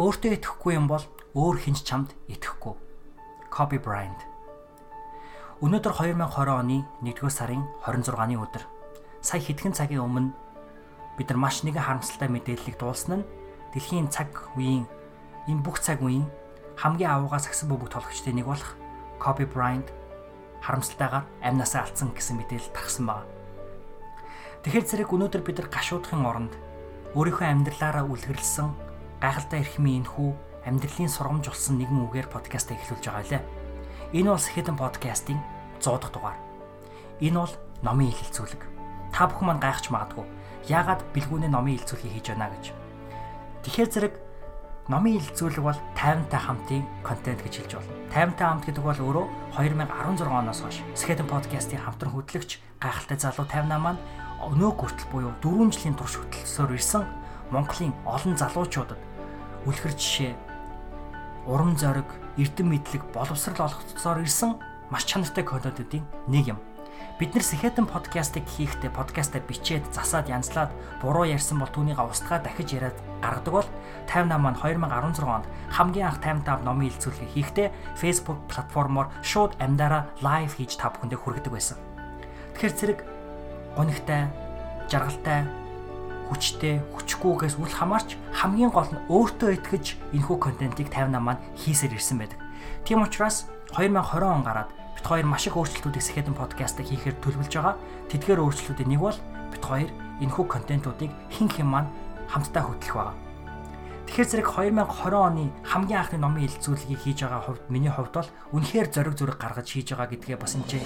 өөртөө итгэхгүй юм бол өөр хинч чамд итгэхгүй. Kobe Bryant. Өнөөдөр 2020 оны 1-р сарын 26-ны өдөр. Сая хэдхэн цагийн өмнө бид нар маш нэгэн харамсалтай мэдээллийг дуулсан нь дэлхийн цаг үеийн энэ бүх цаг үеийн хамгийн авуугаас агсан бөмбөг тоглогчдын нэг болох Kobe Bryant харамсалтайгаар амнасаа алдсан гэсэн мэдээлэл тархсан байна. Тэгэхээр зэрэг өнөөдөр бид нар гашуудахын оронд өөрийнхөө амьдралаараа үлгэрлсэн гайхалтай эрхмийн энхүү амьдралын сургамж болсон нэгэн үгээр подкаст эхлүүлж байгаа лээ. Энэ бол Сэхэдэн подкастын 100 дахь дугаар. Энэ бол номын хэлэлцүүлэг. Та бүхэн мань гайхаж магадгүй. Яагаад бэлгүүнээ номын хэлэлцүүлгийг хийж байна гэж. Тэгэхээр зэрэг номын хэлэлцүүлэг бол тайвантай хамтын контент гэж хэлж болно. Тайвантай хамт гэдэг бол өөрөө 2016 оноос хойш Сэхэдэн подкастын хамтран хөтлөгч гайхалтай залуу 58 маань өнөө хүртэл буюу 4 жилийн турш хөтлөлсөөр ирсэн Монголын олон залуучуудад үлгэр жишээ, урам зориг, эрдэм мэдлэг боловсрал олгоцоор ирсэн маш чанартай контентуудын нэг юм. Бид нэр Сэхэтэн подкастыг хийхдээ подкастаа бичээд засаад янзлаад буруу ярьсан бол түүнийг устгаа дахиж яриад гаргадаг бол 58 маань 2016 онд хамгийн анх 55 номын хилцүүлгийг хийхдээ Facebook платформоор шууд амдаараа лайв хийж та бүхэндээ хүргэдэг байсан. Тэгэхээр зэрэг гонигтай, жаргалтай, хүчтэй, хүчгүйгээс үл хамаарч хамгийн гол нь өөртөө итгэж энэхүү контентийг 58 маань хийсээр ирсэн байдаг. Тийм учраас 2020 он гараад бит хоёр маш их өөрчлөлтүүдийг Сэхэдэн подкастыг хийхээр төлөвлөж байгаа. Тэдгээр өөрчлөлтүүдийн нэг бол бит хоёр энэхүү контентуудыг хин хин маань хамтдаа хөтлөх байгаа. Тэгэхээр зэрэг 2020 оны хамгийн анхны номын хилцүүлгийг хийж байгаа хувьд миний хувьд бол үнэхээр зориг зүрэг гаргаж хийж байгаа гэдгээ бас энэ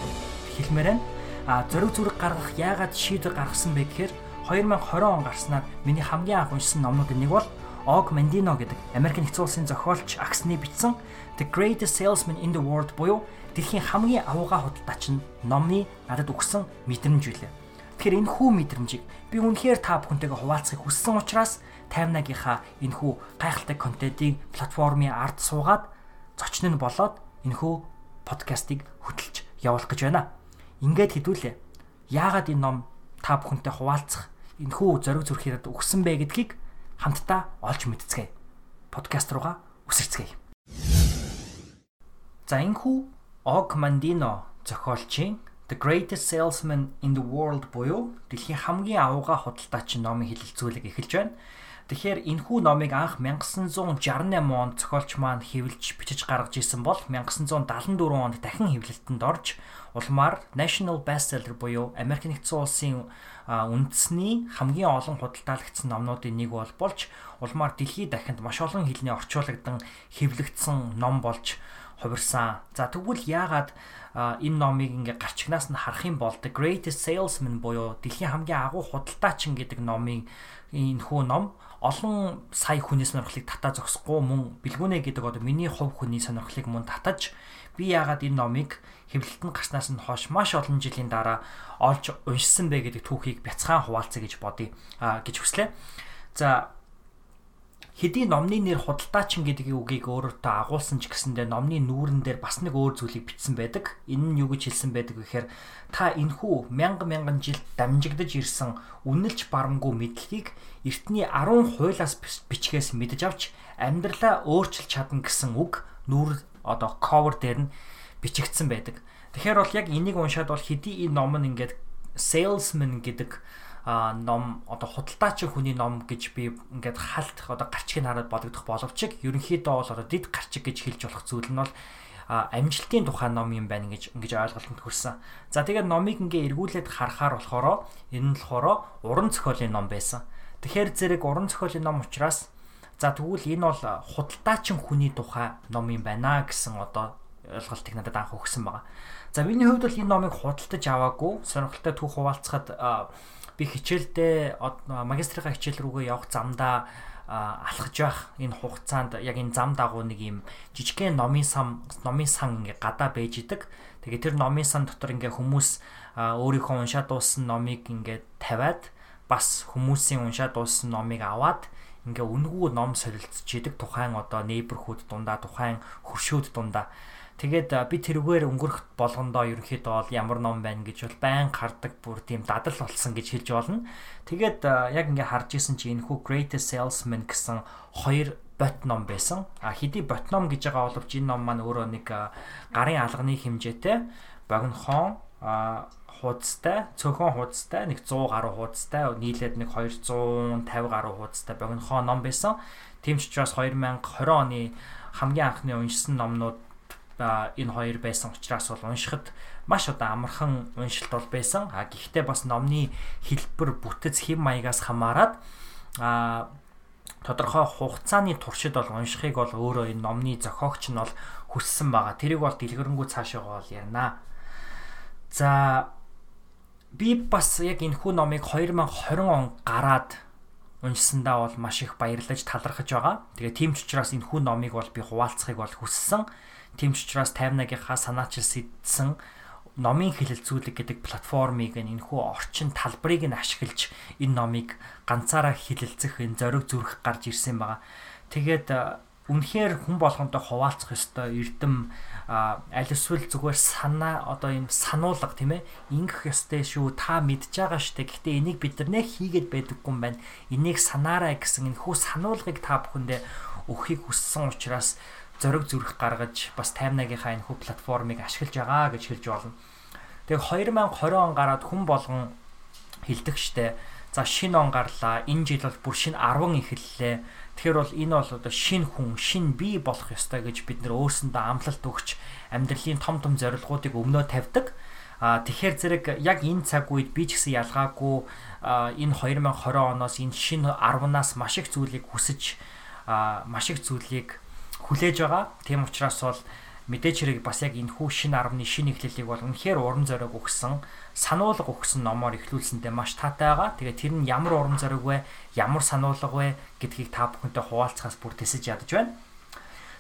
хэлмээр байна а зориг зүрэг гаргах яагаад шийдвэр гаргасан бэ гэхээр 2020 он гарснаар миний хамгийн анх уншсан номнуудын нэг бол Og Mandino гэдэг Америк нэгдсэн улсын зохиолч Аксны бичсэн The Greatest Salesman in the World буюу дэлхийн хамгийн авууга худалдаач нь номны надад өгсөн мэдрэмж үлээ. Тэгэхээр энэ хүү мэдрэмжийг би үнэхээр та бүхэнтэйгээ хуваалцахыг хүссэн учраас таймнагийнхаа энэ хүү гайхалтай контентын платформын ард суугаад зочин нь болоод энэ хүү подкастыг хөтлж явуулах гэж байна. Ингээд хэдүүлээ. Яагаад энэ ном та бүхэнтэй хуваалцах энэхүү зориг зүрх яриад өгсөн бэ гэдгийг хамтдаа олж мэдцгээе. Подкаст руугаа үсэрцгээе. За энэхүү Og Mandino зохиолчийн The Greatest Salesman in the World буюу дэлхийн хамгийн авууга худалдаач номын хэлэлцүүлэг эхэлж байна. Тэгэхээр энэхүү номыг анх 1968 онд зохиолч маань хэвлэж бичиж гаргаж ирсэн бол 1974 онд дахин хэвлэлтэнд орж улмаар National Bestseller буюу Америк нэгдсэн улсын үндэсний хамгийн олон худалдаалагдсан номнуудын нэг бол болж улмаар дэлхийд дахинд маш олон хэлний орчуулагдан хэвлэгдсэн ном болж хувирсан. За тэгвэл яагаад энэ номыг ингээ гарчигнаас нь харах юм бол The Greatest Salesman буюу дэлхийн хамгийн агуу худалдаачин гэдэг номын энэ хүү ном олон сая хүний сонирхлыг татаа зогсохгүй мөн бэлгүүнэ гэдэг одоо миний хувь хүний сонирхлыг мөн татаж би яагаад энэ номыг хэвлэлтэн гарснаас нь хойш маш олон жилийн дараа олж уншсан бэ гэдэг түүхийг бяцхан хуваалцъя гэж бодъё гэж хүслээ. За хэдий номны нэр худалдаачин гэдэг үгийг өөрөөтөө агуулсан ч гэсэндээ номны нүүрэн дээр бас нэг өөр зүйлийг бичсэн байдаг. Энэ нь юу гэж хэлсэн байдаг гэхээр та энхүү мянган мянган жил дамжигдаж ирсэн үнэлж барамгүй мэдлэгийг эртний 10 хуйлаас бичгээс мэдэж авч амьдралаа өөрчилж чадна гэсэн үг нүүр одоо cover дээр нь бичигдсэн байдаг. Тэгэхээр бол яг энийг уншаад бол хэдий энэ ном нь ингээд salesman гэдэг а ном одоо худалдаачин хүний ном гэж би ингээд халт одоо гарчиг нь хараад бодогдох боловч ерөнхийдөө бол одоо дид гарчиг гэж хэлж болох зүйл нь бол амжилтын тухай ном юм байна гэж ингэж ойлголтод хүрсэн. За тэгээд номыг ингээ эргүүлээд харахаар болохоор энэ нь болохоор уран зохиолын ном байсан. Тэгэхээр зэрэг уран зохиолын ном учраас за тэгвэл энэ бол худалдаачин хүний тухай ном юм байна гэсэн одоо ойлголтыг надад анх өгсөн байгаа. За миний хувьд бол энэ номыг худалдаж аваагүй сонирхолтой түүх хуваалцахад би хичээлдээ магистрийн хичээл рүүгээ явах замдаа алхаж байх энэ хугацаанд яг энэ зам дагуу нэг юм жижигхэн номын сан номын сан ингээ гадаа байж идэг. Тэгээ тэр номын сан дотор ингээ хүмүүс өөрийнхөө уншаад дууссан номыг ингээ тавиад бас хүмүүсийн уншаад дууссан номыг аваад ингээ үнгүү ном солилцож идэг тухайн одоо нейберхүүд дундаа тухайн хөршөөд дундаа Тэгээд би тэрүүгээр өнгөрөх болгондоо ерөнхийдөө бол ямар ном байна гэж бол байн гардаг бүр тийм дадал болсон гэж хэлж болно. Тэгээд яг ингээ харж исэн чи энэ хүү Greatest Salesman гэсэн хоёр бот ном байсан. А хэдий бот ном гэж байгаа боловч энэ ном маань өөрөө нэг гарын алганы хэмжээтэй богинохон хуудастай, цөөхөн хуудастай, нэг 100 гаруй хуудастай, нийлээд нэг 250 гаруй хуудастай богинохон ном байсан. Тийм ч учраас 2020 оны хамгийн анхны уншсан номнууд энэ хоёр байсан учраас бол уншихад маш одоо амархан уншилт бол байсан. А гэхдээ бас номны хэлбэр бүтэц хэм маягаас хамаарат а тодорхой хугацааны туршид бол уншихыг бол өөрөө энэ номны зохиогч нь бол хүссэн байгаа. Тэрийг бол дэлгэрэнгүй цаашаа бол ярина. За би бас яг энэ хүү номыг 2020 он гараад уншсандаа бол маш их баярлаж талархаж байгаа. Тэгээ тийм ч учраас энэ хүү номыг бол би хуваалцахыг бол хүссэн. Тийм ч учраас 58-ийнхаа санаачил сэдсэн номын хэлэлцүүлэг гэдэг платформыг энэхүү орчин талбарыг нь ашиглаж энэ номыг ганцаараа хэлэлцэх энэ зориг зүрх гарч ирсэн байгаа. Тэгээд үнэхээр хүн болгонтой хуваалцах ёстой эрдэм аль эсвэл зүгээр санаа одоо юм сануулга тийм ээ ингэх ёстой шүү та мэдж байгаа штэ гэхдээ энийг бид нар нэх хийгээд байдаггүй юм байна энийг санаарай гэсэн энэ хүү сануулгыг та бүхэндээ өгөхийг хүссэн учраас зориг зүрх гаргаж бас таймнагийнхаа энэ хүү платформыг ашиглаж байгаа гэж хэлж болно. Тэгээ 2020 он гараад хүн болгон хилдэг штэ. За шинэ он гарлаа. Энэ жил бол бүр шинэ 10 эхэллээ. Тэгэхээр бол энэ бол одоо шинэ хүн, шинэ бие болох ёстой гэж бид нөр өөрсөндөө амлалт өгч амьдралын том том зорилгоодыг өмнөө тавьдаг. А тэгэхээр зэрэг яг энэ цаг үед би ч гэсэн ялгаагүй энэ 2020 оноос энэ шинэ 10-наас маш их зүйлийг хүсэж маш их зүйлийг хүлээж байгаа. Тийм учраас бол мэдээч хэрэг бас яг энэ хүү шин 10-ны шин эхлэлийг бол үнэхээр урам зориг өгсөн, сануулга өгсөн номоор эхлүүлсэндээ маш таатай байгаа. Тэгээ тэр нь ямар урам зориг вэ, ямар сануулга вэ гэдгийг та бүхэнтэй хуваалцахаас бүр тэсэж ядаж байна.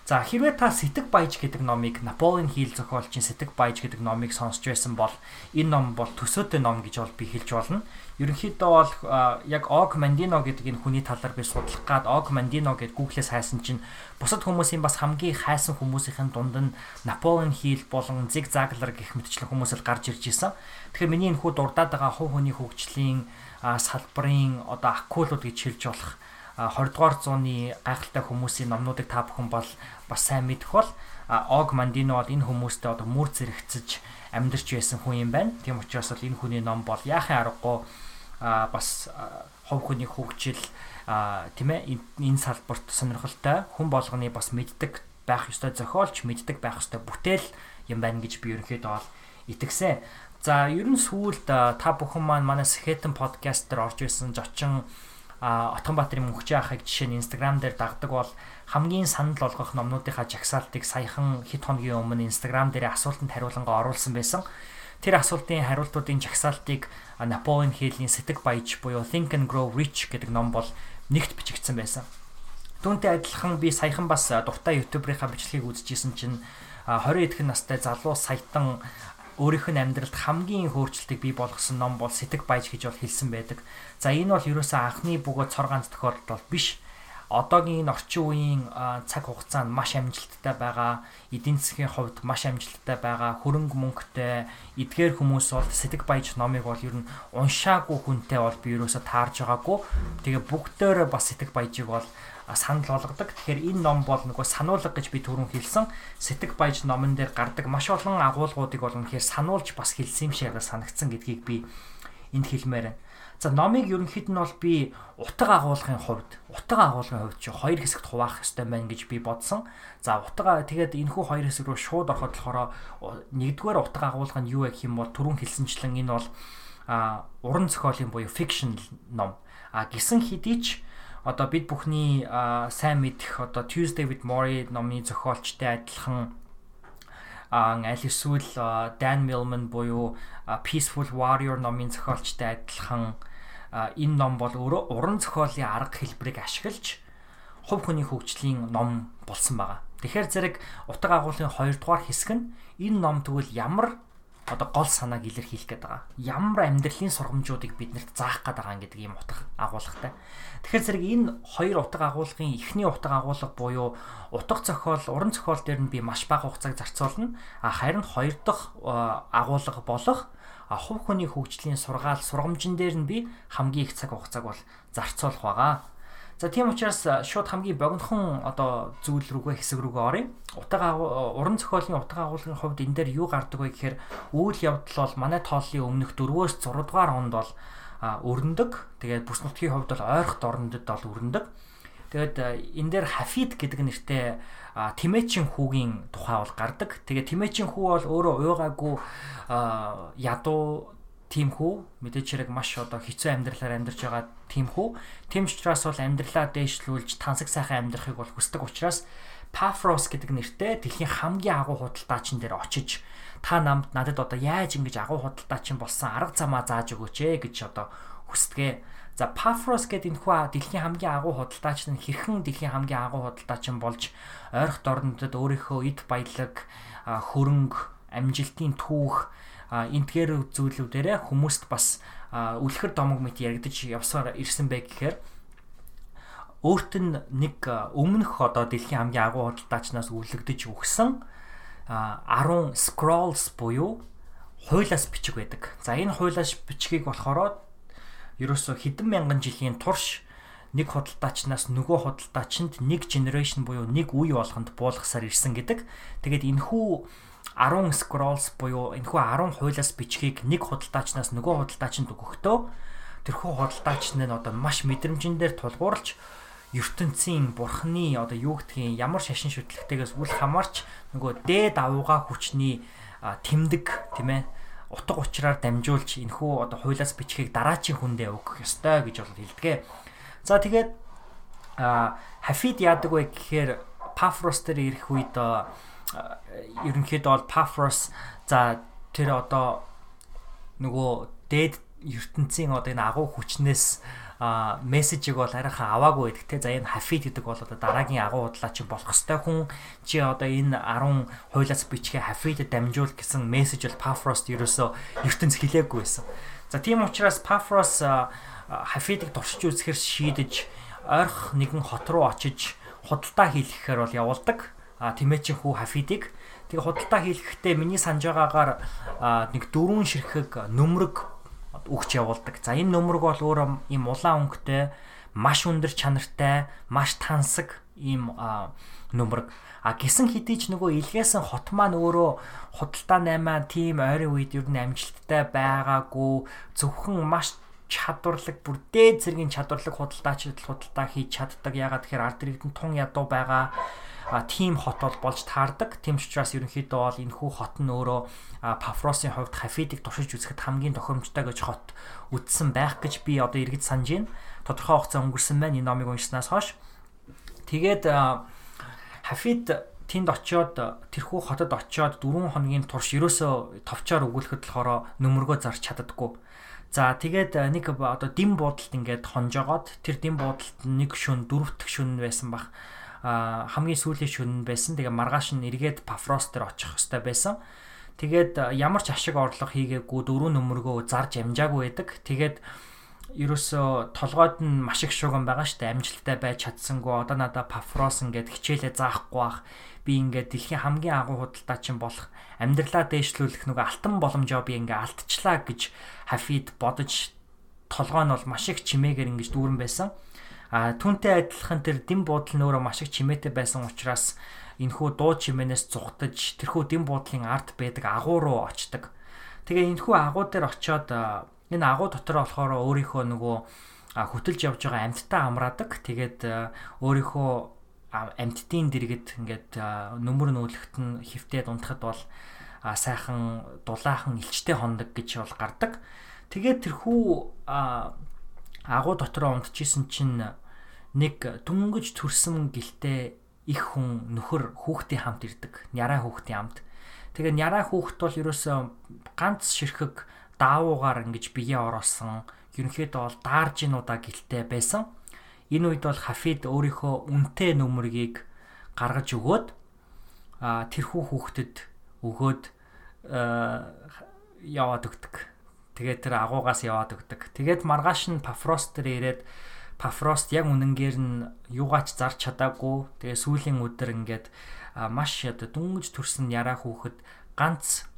За хэрвээ та Сэтг Баяж гэдэг номыг Наполеон Хил зохиолчийн Сэтг Баяж гэдэг номыг сонсч байсан бол энэ ном бол төсөөтэй ном гэж бол би хэлж болно. Ерөнхийдөө бол яг Og Mandino гэдэг энэ хүний талаар би судлах гад Og Mandino гэд Google-ээс хайсан чинь бусад хүмүүсийн бас хамгийн хайсан хүмүүсийн дунд нь Наполеон Хил болон Zig Ziglar гэх мэтчлэн хүмүүс л гарч ирж исэн. Тэгэхээр миний энэ хүү дурдаад байгаа хувь хүний хөгжлийн салбарын одоо акулууд гэж хэлж болох 20 дугаар зууны гайхалтай хүмүүсийн номнуудыг та бүхэн бол бас сайн мэдэх бол Og Mandino бол энэ хүмүүстэй одоо мөр зэрэгцэж амьдарч байсан хүн юм байна. Тийм учраас бол энэ хүний ном бол яахын аргагүй бас хов хүний хөгжил тийм ээ энэ салбарт сонирхолтой хүн болгоны бас мэддэг байх ёстой зохиолч мэддэг байх ёстой бүтээл юм байна гэж би ерөнхийдөө бол итгэсэн. За ер нь сүүлд та бүхэн маань манай Сэхэтэн подкаст дээр орж исэн зочин Отгонбаатарын мөнхчийн ахыг жишээ нь Instagram дээр дагдаг бол хамгийн санал болгох номнуудынхаа жагсаалтыг саяхан хэд хоногийн өмнө Instagram дээр асуултанд хариулангаа оруулсан байсан. Тэр асуултын хариултуудын жагсаалтыг Наполеон Хиллийн Сэтг баяж буюу Think and Grow Rich гэдэг ном бол нэгт бичигдсэн байсан. Түүнтэй адилхан би саяхан бас дуртай YouTube-ийнхаа бичлэгийг үзчихсэн чинь 20 эдхэн настай залуу саятан өөрийнх нь амьдралд хамгийн хөөрчлөлтийг бий болгосон ном бол Сэтг баяж гэж бол хэлсэн байдаг. За энэ бол ерөөсөө анхны бөгөөд цор ганц тохиолдол биш. Одоогийн энэ орчин үеийн цаг хугацаанд маш амжилттай байгаа, эдийн засгийн хувьд маш амжилттай байгаа, хөрөнгө мөнгөтэй эдгээр хүмүүс бол Сэтг баяж номыг бол ер нь уншаагүй хүнтэй бол би ерөөсөө таарж байгаагүй. Тэгээ бүгдөө бас Сэтг баяжийг бол санал болгодог. Тэгэхээр энэ ном бол нөгөө сануулга гэж би түрүүн хэлсэн. Сэтг баяж номон дээр гардаг маш олон агуулгуудыг бол үнэхээр сануулж бас хэлсэн юм шиг санагдсан гэдгийг би энд хэлмээр байна. За номыг ерөнхийд нь бол би утга агуулгын хувьд, утга агуулгын хувьд чи хоёр хэсэгт хуваах хэрэгтэй байна гэж би бодсон. За утга тэгээд энэхүү хоёр хэсэг рүү шууд ороход болохоор нэгдүгээр утга агуулга нь юу гэх юм бол түрүүн хэлсэнчлэн энэ бол а уран зохиолын буюу fiction ном. А гисэн хэдий ч одоо бид бүхний сайн мэдэх одоо Tuesday with Morrie номны зохиолчтой адилхан аль эсвэл Dan Millman буюу Peaceful Warrior номын зохиолчтой адилхан энэ ном бол өөрөө уран зохиолын арга хэлбэрийг ашиглаж хувь хүний хөгжлийн ном болсон байгаа. Тэгэхээр зэрэг утга агуулгын 2 дугаар хэсэг нь энэ ном тэгвэл ямар одоо гол санааг илэрхийлэх гээд байгаа. Ямар амьдралын сургамжуудыг биднэрт заах гээд байгаа гэдэг ийм утга агуулгатай. Тэгэхээр зэрэг энэ хоёр утга агуулгын эхний утга агуулга буюу утга зохиол, уран зохиол дээр нь би маш бага хугацааг зарцуулна. А харин хоёр дахь агуулга болох хувь хүний хөгжлийн сургаал сургамжин дээр нь би хамгийн их цаг хугацааг бол зарцуулах байгаа. За тийм учраас шууд хамгийн богинохон одоо зүйл рүүгээ хэсэг рүүгээ оръё. Утга уран зохиолын утга агуулгын хувьд энэ дээр юу гардаг вэ гэхээр үйл явдал бол манай тооллын өмнөх 4-өөс 6 дугаар онд бол өрнөдөг. Тэгээд бүс нутгийн хувьд бол ойрхот орнодод бол өрнөдөг. Тэгээд энэ дээр хафид гэдэг нэртэй тимээчин хүүгийн тухай бол гардаг. Тэгээд тимээчин хүү бол өөрөө уйгаагүй ядуу тийм хүү мэдээч хэрэг маш одоо хэцүү амьдралаар амьдарч байгаа тийм хүү. Тийм ч учраас бол амьдралаа дээшлүүлж тансаг сайхан амьдрахыг бол хүсдэг учраас Paphros гэдэг нэртэй дэлхийн хамгийн агуу худалдаачин дээр очиж та намд надад одоо яаж ингэж агуу худалдаачин болсон арга замаа зааж өгөөч ээ гэж одоо хүсдэгэ. За Paphros гэдэг энэ хүү дэлхийн хамгийн агуу худалдаачин нь хэрхэн дэлхийн хамгийн агуу худалдаачин болж ойрхон орнодод өөрийнхөө эд баялаг хөрөнгө амжилтын түүх энтгээр зүйлүүдээрээ хүмүүст бас үлэхэр домог мэт яригдж явсаар ирсэн бай гэхээр өөрт нь нэг өмнөх одоо дэлхийн хамгийн агуу худалдаачнаас үлэгдэж өгсөн 10 scrolls буюу хуйлаас бичиг байдаг. За энэ хуйлаас бичгийг болохоор ерөөсө хэдэн мянган жилийн турш нэг худалдаачнаас нөгөө худалдаачинд нэг generation буюу нэг үе болгонд буулгасаар ирсэн гэдэг. Тэгээд энэхүү 10 scrolls буюу энэхүү 10 хуйлаас бичгийг нэг худалдаачнаас нөгөө худалдаачинд өгөхдөө тэрхүү худалдаач нь одоо маш мэдрэмжэн дээр тулгуурлаж ертөнцийн бурхны одоо юу гэдгийг ямар шашин шүтлэгтэйгээс үл хамаарч нөгөө дээд авууга хүчний тэмдэг тийм ээ утга учраар дамжуулж энэхүү одоо хуйлаас бичгийг дараачийн хүндээ өгөх ёстой гэж бол хэлдэг. За тэгээд хафид яадаг вэ гэхээр Пафрос дээр ирэх үед ерөнхийдөө бол Paphos за тэр одоо нөгөө дээд ертөнцийн одоо энэ агуу хүчнээс а мессежийг бол арайхан аваагүй байдаг те за энэ хафид гэдэг бол одоо дараагийн агуу худлаач болох хэвээр хүн чи одоо энэ 10 хуйлаас бичгээ хафидэд дамжуул гэсэн мессеж бол Paphos ерөөсөө ертөнц хилээгүй байсан. За тийм учраас Paphos хафидыг туршиж үзэхэр шийдэж ойрх нэгэн хот руу очиж худалдаа хийлгэхээр бол явуулдаг тэмээчин хүү хафидыг тэг худалдаа хийлгэхдээ миний санаж байгаагаар нэг дөрвөн ширхэг нөмрөг өгч явуулдаг. За энэ нөмрөг бол өөрөө ийм улаан өнгөтэй, маш өндөр чанартай, маш тансаг ийм нөмрөг. А гисэн хэдий ч нөгөө илгээсэн хот маань өөрөө худалдаа наймаа тийм ойрын үед ер нь амжилттай байгаагүй зөвхөн маш чадварлаг бүр дээд зэргийн чадварлаг худалдаач худалдаа хийж чаддаг. Ягаад тэгэхээр ард иргэдэн тун ядуу байгаа тийм хот бол болж таардаг. Тийм ч учраас ерөнхийдөө бол энэ хүү хот нь өөрөө Пафросын хувьд хафидыг туршиж үзэхэд хамгийн тохиромжтой гэж хот үтсэн байх гэж би одоо иргэд санаж байна. Тодорхой хугацаа өнгөрсөн байна энэ номыг уншсанаас хойш. Тэгээд хафид тэнд очиод тэрхүү хотод очиод 4 хоногийн турш ерөөсөө товчоор өгүүлэхэд болохоор нөмөргөө зарч чаддаггүй. За тэгээд нэг одоо дим буудалд ингээд хонжоогоод тэр дим буудалд нэг шүн дөрөвт шүн байсан бах хамгийн сүүлийн шөнө байсан. Тэгээ маргааш нь эргээд Пафрос дээр очих хөстэй байсан. Тэгээд ямар ч ашиг орлого хийгээгүй дөрөв нөмөргөө зарж амжаагүй байдаг. Тэгээд ерөөсөө толгойд нь маш их шугам байгаа штэ амжилттай байж чадсангүй одоо надаа Пафрос ингээд хичээлээ заахгүй бах би ингээд дэлхийн хамгийн агуу худалдаачин болох амьдралаа дээшлүүлэх нөгөө алтан боломжоо би ингээд алдчихлаа гэж хафид бодож толгой нь бол маш их чимээгээр ингэж дүүрэн байсан. А түүнтэй адилхан тэр дэм буудлын өөрөө маш их чимээтэй байсан учраас энэхүү дуу чимээнээс зүхтаж тэрхүү дэм буудлын ард байдаг агуу руу очдог. Тэгээ энэхүү агуу дээр очиод энэ агуу дотор болохоор өөрийнхөө нөгөө хөтөлж явж байгаа амьттаа амраадаг. Тэгээд өөрийнхөө амьтдын дэргэд ингээд нөмөр нүүлэгт нь хөвтөд унтахад бол сайхан дулаахан илчтэй хондог гэж бол гардаг. Тэгээд тэрхүү агуу дотроо унтчихсэн чинь нэг дүнгэж төрсөн гэлтэй их хүн нөхөр хүүхдийн хамт ирдэг. Няраа хүүхдийн хамт. Тэгээ няраа хүүхд бол ерөөсөө ганц ширхэг даавуугаар ингэж бие ороолсон. Ерөнхийдөө бол даарж инуудаа гэлтэй байсан. Энэ үед бол Хафид өөрийнхөө үнтэй нүмергийг гаргаж өгөөд а тэрхүү хүүхдэд өгөөд яваад өгдөг. Тэгээд тэр агуугаас яваад өгдөг. Тэгээд маргааш нь Пафрос дээр ирээд Пафрост яг үнэнгээр нь юугаач зарч чадаагүй. Тэгээ сүүлийн өдөр ингээд маш оо дүнгэж төрсэн яраа хүүхэд ганц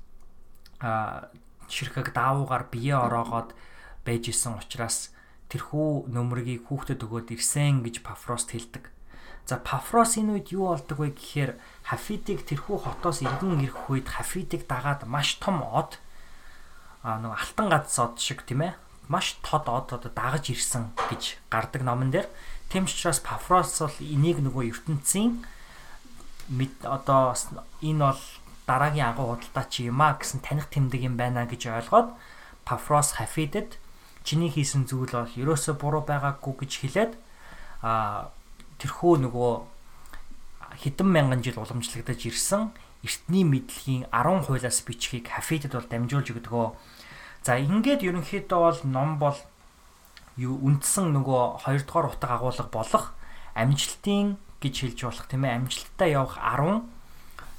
ширхэг даавуугаар бие ороогоод байж исэн учраас тэрхүү нөмрөгийг хүүхдэд өгөөд ирсэн гэж Пафрост хэлдэг. За Пафрос энэ үед юу болдог вэ гэхээр Хафидыг тэрхүү хотоос иргэн ирэх үед Хафидыг дагаад маш том од а нэг алтан гац од шиг тийм ээ маш тод од одоо дагаж ирсэн гэж гардаг номон дээр тэм ч учраас Пафрос бол энийг нөгөө ертөнцийн одоо энэ бол дараагийн агуу худалдаа чи юм а гэсэн таних тэмдэг юм байна гэж ойлгоод Пафрос Хафидэд чиний хийсэн зүйл бол ерөөсө буруу байгаагүй гэж хэлээд а тэрхүү нөгөө хэдэн мянган жил уламжлагдаж ирсэн эртний мэдлэгийн 10 хуулиас бичгийг хафедэд бол дамжуулж өгдөгөө. За ингээд ерөнхийдөө бол ном бол үндсэн нөгөө 2 дугаар утга агуулга болох амжилтын гэж хэлж болох тийм ээ амжилттай явах 10 а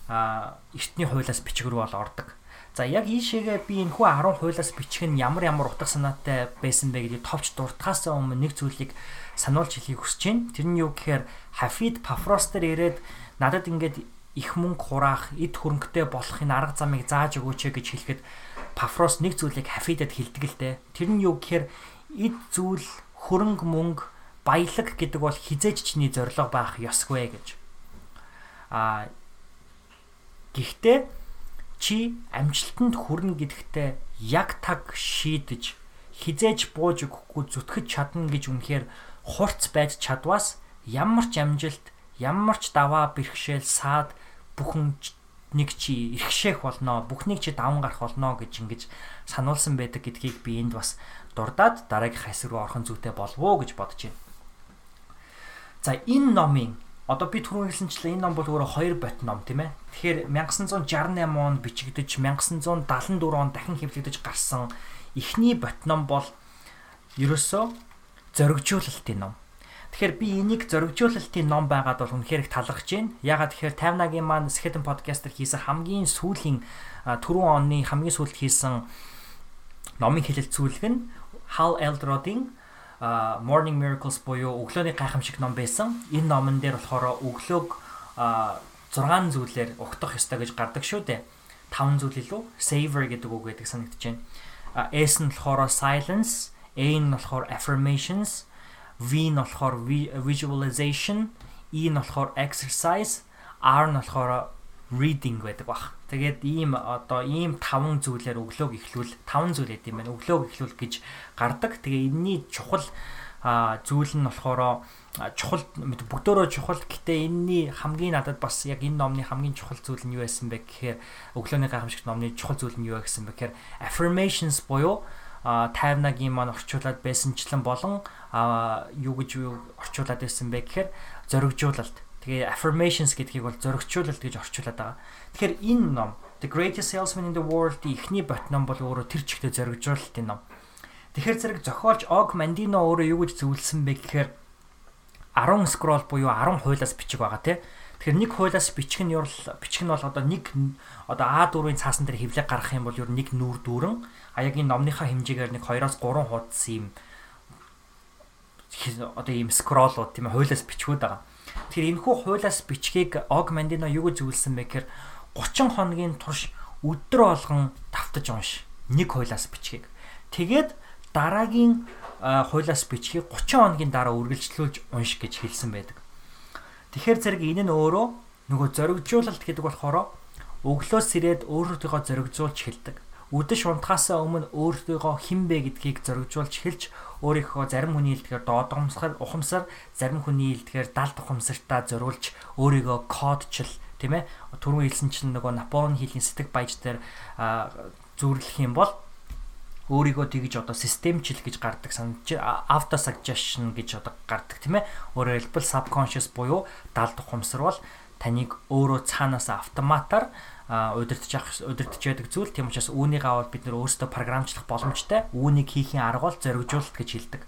эртний хуулиас бичиг рүү бол ордог. За яг ийшээгээ би энэ хүү 10 хуулиас бичих нь ямар ямар утга санаатай байсан бэ гэдгийг товч дуртахаас өмнө нэг зүйлийг сануулж хэлхийг хүсэж байна. Тэр нь юу гэхээр Хафид Пафростер ирээд надад ингээд их мөнгө хураах, эд хөрөнгөтэй болохын арга замыг зааж өгөөч гэж хэлэхэд Пафрос нэг зүйлийг Хафидэд хэлдэг л дээ. Тэр нь юу гэхээр эд зүйл хөрөнгө мөнгө баялаг гэдэг бол хизээж чиний зориг байх ёсгүй гэж. А гэхдээ чи амжилтанд хүрнэ гэдэгтээ яг таг шийдэж хизээж бууж өгөхгүй зүтгэж чадна гэж үнэхээр хурц байж чадваас ямар ч амжилт, ямар ч даваа бэрхшээл саад бүхэн нэг чи ирхшээх болно, бүхнийг чи даван гарах болно гэж ингэж сануулсан байдаг гэдгийг би энд бас дурдаад дараагийн хэсэг рүү орхон зүйтэй болов уу гэж бодож байна. За энэ номын одоо би түрүү хэлсэнчлээ энэ ном бол өөрөө хоёр бот ном тийм ээ. Тэгэхээр 1968 онд бичигдэж 1974 онд дахин хэвлэгдэж гарсан эхний бот ном бол ерөөсөө зоригжуулалтын ном. Тэгэхээр би энийг зоригжуулалтын ном байгаад бол үнэхээр их талархаж байна. Ягаад тэгэхээр 50-нагийн маань Skeleton podcast-ээр хийсэн хамгийн сүүлийн түрүүн оны хамгийн сүүлд хийсэн номын хэлэлт зүйлг нь Hal Elrod-ийн Morning Miracles буюу өглөөний гайхамшиг ном байсан. Энэ номон дээр болохоор өглөөг 6 зүйлээр угтах ёстой гэж гардаг шүү дээ. 5 зүйл илүү savor гэдэг үг гэдэг санагдаж байна. S нь болохоор silence A нь болохоор affirmations, V нь болохоор visualization, E нь болохоор exercise, R нь болохоор reading байдаг баг. Тэгээд ийм одоо ийм таван зүйлээр өглөөг эхлүүл таван зүйл гэдэг юм байна. Өглөөг эхлүүл гэж гардаг. Тэгээ энэний чухал зүйл нь болохоор чухал бүгдөө чухал гэтээ энэний хамгийн надад бас яг энэ номны хамгийн чухал зүйл нь юу байсан бэ гэхээр өглөөний гайхамшигт номны чухал зүйл нь юу гэсэн бэ гэхээр affirmations буюу тайвнагийн маань орчуулад байсанчлан болон юу гэж юу орчуулад байсан бэ гэхээр зоригжуулалт. Тэгээ affirmations гэдгийг бол зоригжуулалт гэж орчуулад байгаа. Тэгэхээр энэ ном The Greatest Salesman in the World-ийн эхний бот ном бол өөрөө тэр чигтээ зоригжуулалтын ном. Тэгэхээр зэрэг зохиолч Og Mandino өөрөө юу гэж зөвлөсөн бэ гэхээр 10 scroll буюу 10 хуулиас бичиг байгаа тийм Тэгэхээр нэг хуулиас бичих нь юрл бичих нь бол одоо нэг одоо А4-ийн цаасан дээр хевлэг гаргах юм бол ер нэг нүүр дүүрэн а яг энэ номныхаа хэмжээгээр нэг 2-оос 3 хуудас юм одоо ийм скроллууд тийм ээ хуулиас бичгүүд байгаа. Тэгэхээр энэхүү хуулиас бичгийг Og Mandino юу гэж зөвлөсөн бэ гэхээр 30 хоногийн турш өдөр болгон давтаж унш. Нэг хуулиас бичгийг. Тэгээд дараагийн хуулиас бичгийг 30 хоногийн дараа үргэлжлүүлж унш гэж хэлсэн байдаг. Тэгэхээр зэрэг энэ нь өөрөө нөгөө зоригжуулалт гэдэг болохоор өглөөс ирээд өөртөөгөө зоригжуулж хэлдэг. Үдэш унтахаасаа өмнө өөртөөгөө хинбэ гэдгийг зоригжуулж хэлж өөрийнхөө зарим хүний хэлдгээр доодгомсохор ухамсар, зарим хүний хэлдгээр далд ухамсартаа зориулж өөрийгөө кодчл тийм ээ түрүүн хэлсэн чинь нөгөө Наполеон хийлийн сэтг баяж дээр зүйрлэх юм бол өөрийгөө тэгж одоо системчил гэж гардаг санаж auto suggestion гэж одоо гардаг тийм ээ. Өөрөөр хэлбэл subconscious буюу даалд ухамсар бол таныг өөрөө цаанаас автоматар удирдах удирдах яадаг зүйл. Тийм учраас үүнийг аваад бид нөр өөрсдөө програмчлах боломжтой. Үүнийг хийхин арга бол зоригжуулалт гэж хэлдэг.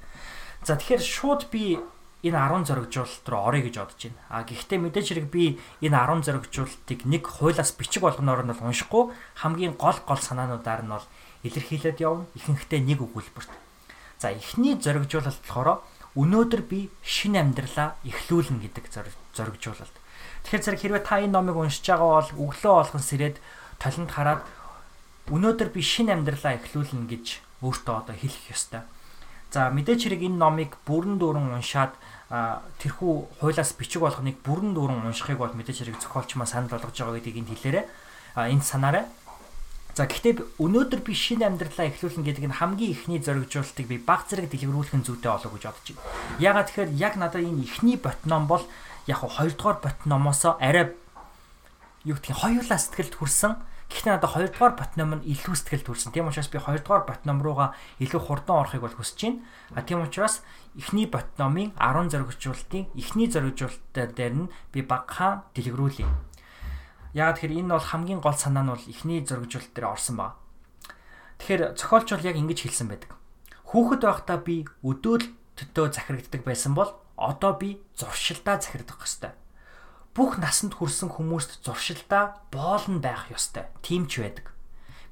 За тэгэхээр шууд би энэ 10 зоригжуулалт руу орё гэж бодож байна. А гэхдээ мэдээж хэрэг би энэ 10 зоригжуулалтыг нэг хуулиас бичиг болгоноор нь бол уншихгүй хамгийн гол гол санаануудаар нь бол илэрхийлээд явна. Ихэнхдээ нэг өгүүлбэрт. За эхний зоригжуулалт болохоор өнөөдөр би шинэ амьдралаа эхлүүлнэ гэдэг зоригжуулалт. Тэгэхээр зэрэг хэрвээ та энэ номыг уншиж байгаа бол өглөө олгон сэрээд толинд хараад өнөөдөр би шинэ амьдралаа эхлүүлнэ гэж өөртөө одоо хэлэх ёстой. За мэдээч хэрэг энэ номыг бүрэн дүүрэн уншаад тэрхүү хуйлаас бичиг болгоныг бүрэн дүүрэн уншихыг бол мэдээж хэрэг зохиолч маа санал болгож байгаа гэдгийг энд хэлээрэ. А энд санаарай. За гэхдээ өнөөдөр би шинэ амьдралаа эхлүүлнэ гэдэг нь хамгийн ихний зоригжуулалтыг би баг зэрэг дэлгэрүүлэх зүйтэй болов гэж бодож байна. Ягаад тэгэхээр яг надад энэ ихний бот ном бол яг хоёрдугаар бот номоос арай юу гэх юм хоёулаа сэтгэлд хүрсэн Гэхдээ надад 2 дугаар батном нь илүү сэтгэл төрсэн. Тийм учраас би 2 дугаар батном руугаа илүү хурдан орохыг бол хүсэж байна. А тийм учраас эхний батномын 10 зоригжуулалтын эхний зоригжуулалт дээр нь би багахан дэлгэрүүлье. Яг тэгэхээр энэ бол хамгийн гол санаа нь бол эхний зоригжуулалт дээр орсон баг. Тэгэхээр зохиолч бол яг ингэж хэлсэн байдаг. Хүүхэд байхдаа би өдөөл төдөө захирагддаг байсан бол одоо би зуршилдаа захирагдах хэвээр бүх насанд хүрсэн хүмүүст зуршилдаа боолн байх ёстой. Тийм ч байдаг.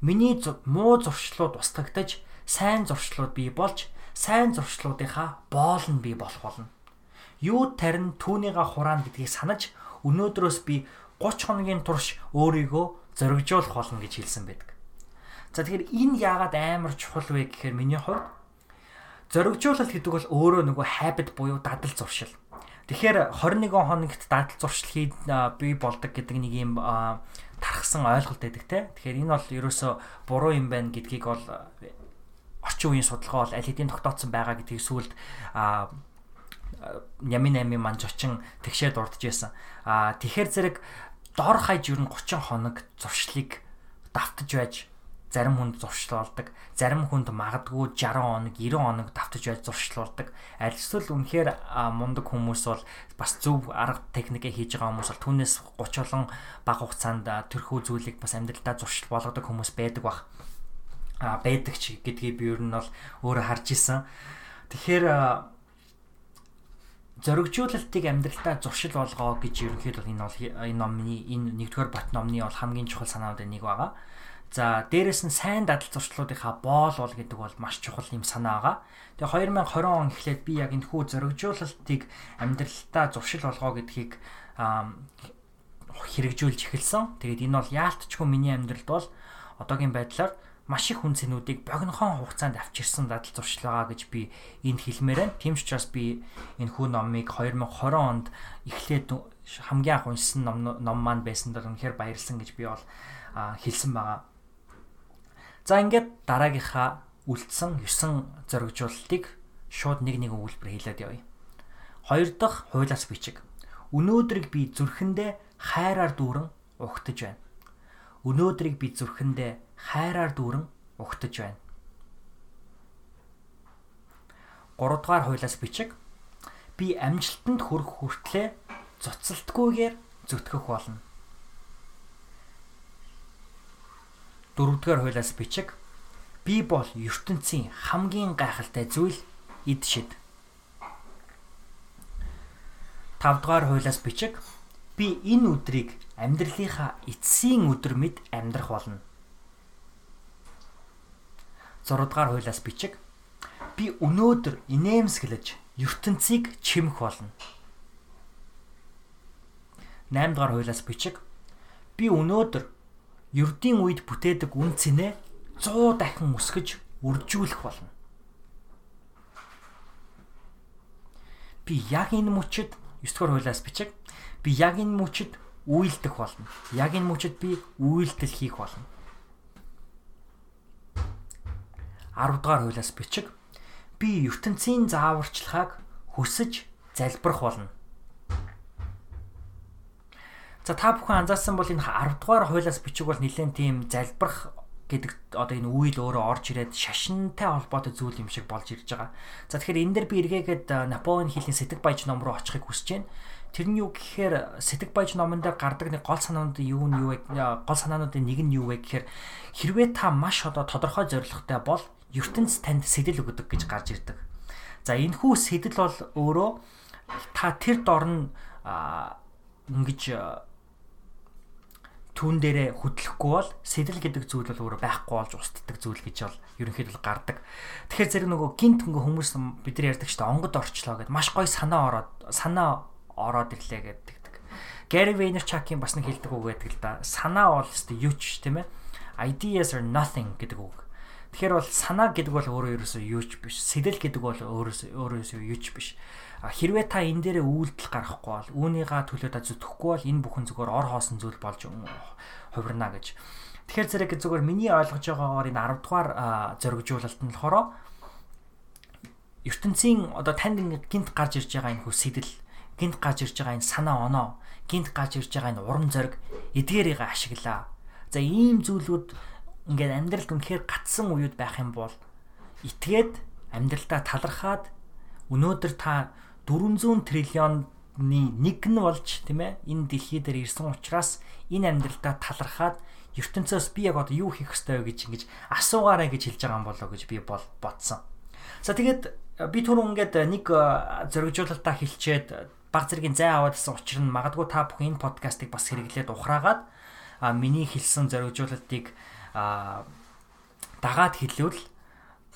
Миний муу зуршлууд устгагдаж, сайн зуршлууд бий болж, сайн зуршлуудынхаа боолн бий болох болно. Юу тарин түүнийга хураана гэдгийг санаж өнөөдрөөс би 30 хоногийн турш өөрийгөө зоригжуулах болно гэж хэлсэн байдаг. За тэгэхээр энэ яагаад амар чухал вэ гэхээр миний хувьд зоригжуулалт гэдэг бол өөрөө нөгөө habit буюу дадал зуршил. Тэгэхээр 21 хоногт дадал зуршлыг бий болдог гэдэг нэг юм тархсан ойлголт байдаг те. Тэгэхээр энэ бол ерөөсө буруу юм байна гэдгийг бол орчин үеийн судалгаа бол аль хэдийн тогтооцсон байгаа гэдгийг сүүлд Нямин 8-ын манж очин тэгшээ дурдж байсан. А тэгэхээр зэрэг дор хаяж ер нь 30 хоног зуршлыг давтаж байж зарим хүнд зуршлуулдаг, зарим хүнд магадгүй 60 хоног, 90 хоног давтаж байж зуршлуулдаг. Аль эсвэл үнэхээр мундаг хүмүүс бол бас зөв арга техникээ хийж байгаа хүмүүс бол түүнээс 30 олон бага хугацаанд тэрхүү зүйлийг бас амьдралдаа зуршил болгодог хүмүүс байдаг бах. А байдаг ч гэдгийг би ер нь бол өөрөө харж исэн. Тэгэхээр зоригжуулалтыг амьдралдаа зуршил болгоо гэж ерөнхийдөө энэ бол энэ номны энэ нэгдүгээр бот номны бол хамгийн чухал санаудын нэг байгаа. За дээрэс нь сайн дадал зуршлуудынхаа боол бол гэдэг бол маш чухал юм санаа байгаа. Тэгээ 2020 он эхлээд би яг энэ хүү зоригжуулалтыг амьдралдаа зуршил болгоо гэдгийг хэрэгжүүлж эхэлсэн. Тэгээд энэ бол яалтчгүй миний амьдралд бол одоогийн байдлаар маш их хүн цэнүүдийг богинохон хугацаанд авчирсан дадал зуршил байгаа гэж би энд хэлмээр байна. Тийм ч учраас би энэ хүү номыг 2020 онд эхлээд хамгийн анх уншсан ном ном маань байсан даа үнэхээр баярлсан гэж би бол хэлсэн байгаа. За ингээд дараагийнхаа үлдсэн 9 зоригжуулалтыг шууд нэг нэг өгүүлбэр хэлээд явъя. Хоёр дахь хуйлаас бичиг. Өнөөдрийг би зүрхэндээ хайраар дүүрэн угтаж байна. Өнөөдрийг би зүрхэндээ хайраар дүүрэн угтаж байна. 3 дугаар хуйлаас бичиг. Би амжилтанд хүрэх хүртлээр цоцолтгүйгээр зүтгэх болно. Дөрөвдүгээр хуулиас бичиг би бол ертөнцийн хамгийн гайхалтай зүйл эд шид. 5 дугаар хуулиас бичиг би энэ өдрийг амьдралынхаа эцсийн өдөр мэд амьдрах болно. 6 дугаар хуулиас бичиг би өнөөдөр инээмсэглэж ертөнцийг чимэх болно. 8 дугаар хуулиас бичиг би өнөөдөр ердийн үед бүтээдэг үн цэнэ 100 дахин өсгөж үржүүлэх болно. Би яг энэ мөчөд 9 дугаар хуулиас бичиг би яг энэ мөчөд үйлдэх болно. Яг энэ мөчөд би үйлдэл хийх болно. 10 дугаар хуулиас бичиг би ертөнцийн зааварчилгааг хүсэж залбирах болно. За та бүхэн анзаарсан бол энэ 10 дугаар хуулиас бичиг бол нэлээд тийм залбирах гэдэг одоо энэ үйл өөрөө орж ирээд шашинтай холбоотой зүйл юм шиг болж ирж байгаа. За тэгэхээр энэ дэр би эргээгээд Наполеон хийлийн сэтг баяж ном руу очихыг хүсэж байна. Тэр нь юу гэхээр сэтг баяж номон дээр гардаг нэг гол санаануудын юу нь юу вэ? Гол санаануудын нэг нь юу вэ гэхээр хэрвээ та маш одоо тодорхой зорилготой бол ертөнц танд сэтэл өгдөг гэж гарч ирдэг. За энэ хүү сэтэл бол өөрөө та тэр дор нь ингэж түүн дээрээ хөдлөхгүй бол сэтэл гэдэг зүйл бол өөрөө байхгүй болж устддаг зүйл гэж бол ерөнхийдөө гардаг. Тэгэхээр зэрэг нөгөө гинт ингээ хүмүүс бид нар ярьдаг шүү дээ онгод орчлоо гэдээ маш гоё санаа ороод санаа ороод ирлээ гэдэг. Gary Vaynerchuk-ийн бас нэг хэлдэг үг байдаг л да. Санаа бол өстой юуч тийм ээ. Ideas are nothing гэдэг үг. Тэгэхээр бол санаа гэдэг бол өөрөө ерөөсөө юуч биш. Сэтэл гэдэг бол өөрөөсөө өөрөөсөө юуч биш хэрвээ та энэ дээрээ үйлдэл гаргахгүй бол үүнийга төлөө та зүтгэхгүй бол энэ бүхэн зүгээр ор хоосон зүйл болж хувирна гэж. Тэгэхээр зэрэг зүгээр миний ойлгож байгаагаар энэ 10 дугаар зоригжуулалт нь болохоор ертөнцийн одоо танд гинт гарч ирж байгаа энэ хөө сэтэл гинт гарч ирж байгаа энэ санаа оноо гинт гарч ирж байгаа энэ урам зориг эдгээрийг ашиглаа. За ийм зүйлүүд ингээд амьдралд үнэхээр гатсан үед байх юм бол итгээд амьдралдаа талархаад өнөөдөр та 400 триллионны нэг нь болж тийм ээ энэ дэлхий дээр ирсэн учраас энэ амьдралдаа талархаад ертөнцөөс би яг одоо юу хийх ёстой вэ гэж ингэж асуугаарай гэж хэлж байгаа юм болоо гэж би бол бодсон. За тэгээд би түрүү ингээд нэг зоригжуулалтаа хэлчихэд баг зэргийн зай аваадсан учир нь магадгүй та бүхэн энэ подкастыг бас хэрэглээд ухраагаад миний хэлсэн зоригжуулалтыг дагаад хэлвэл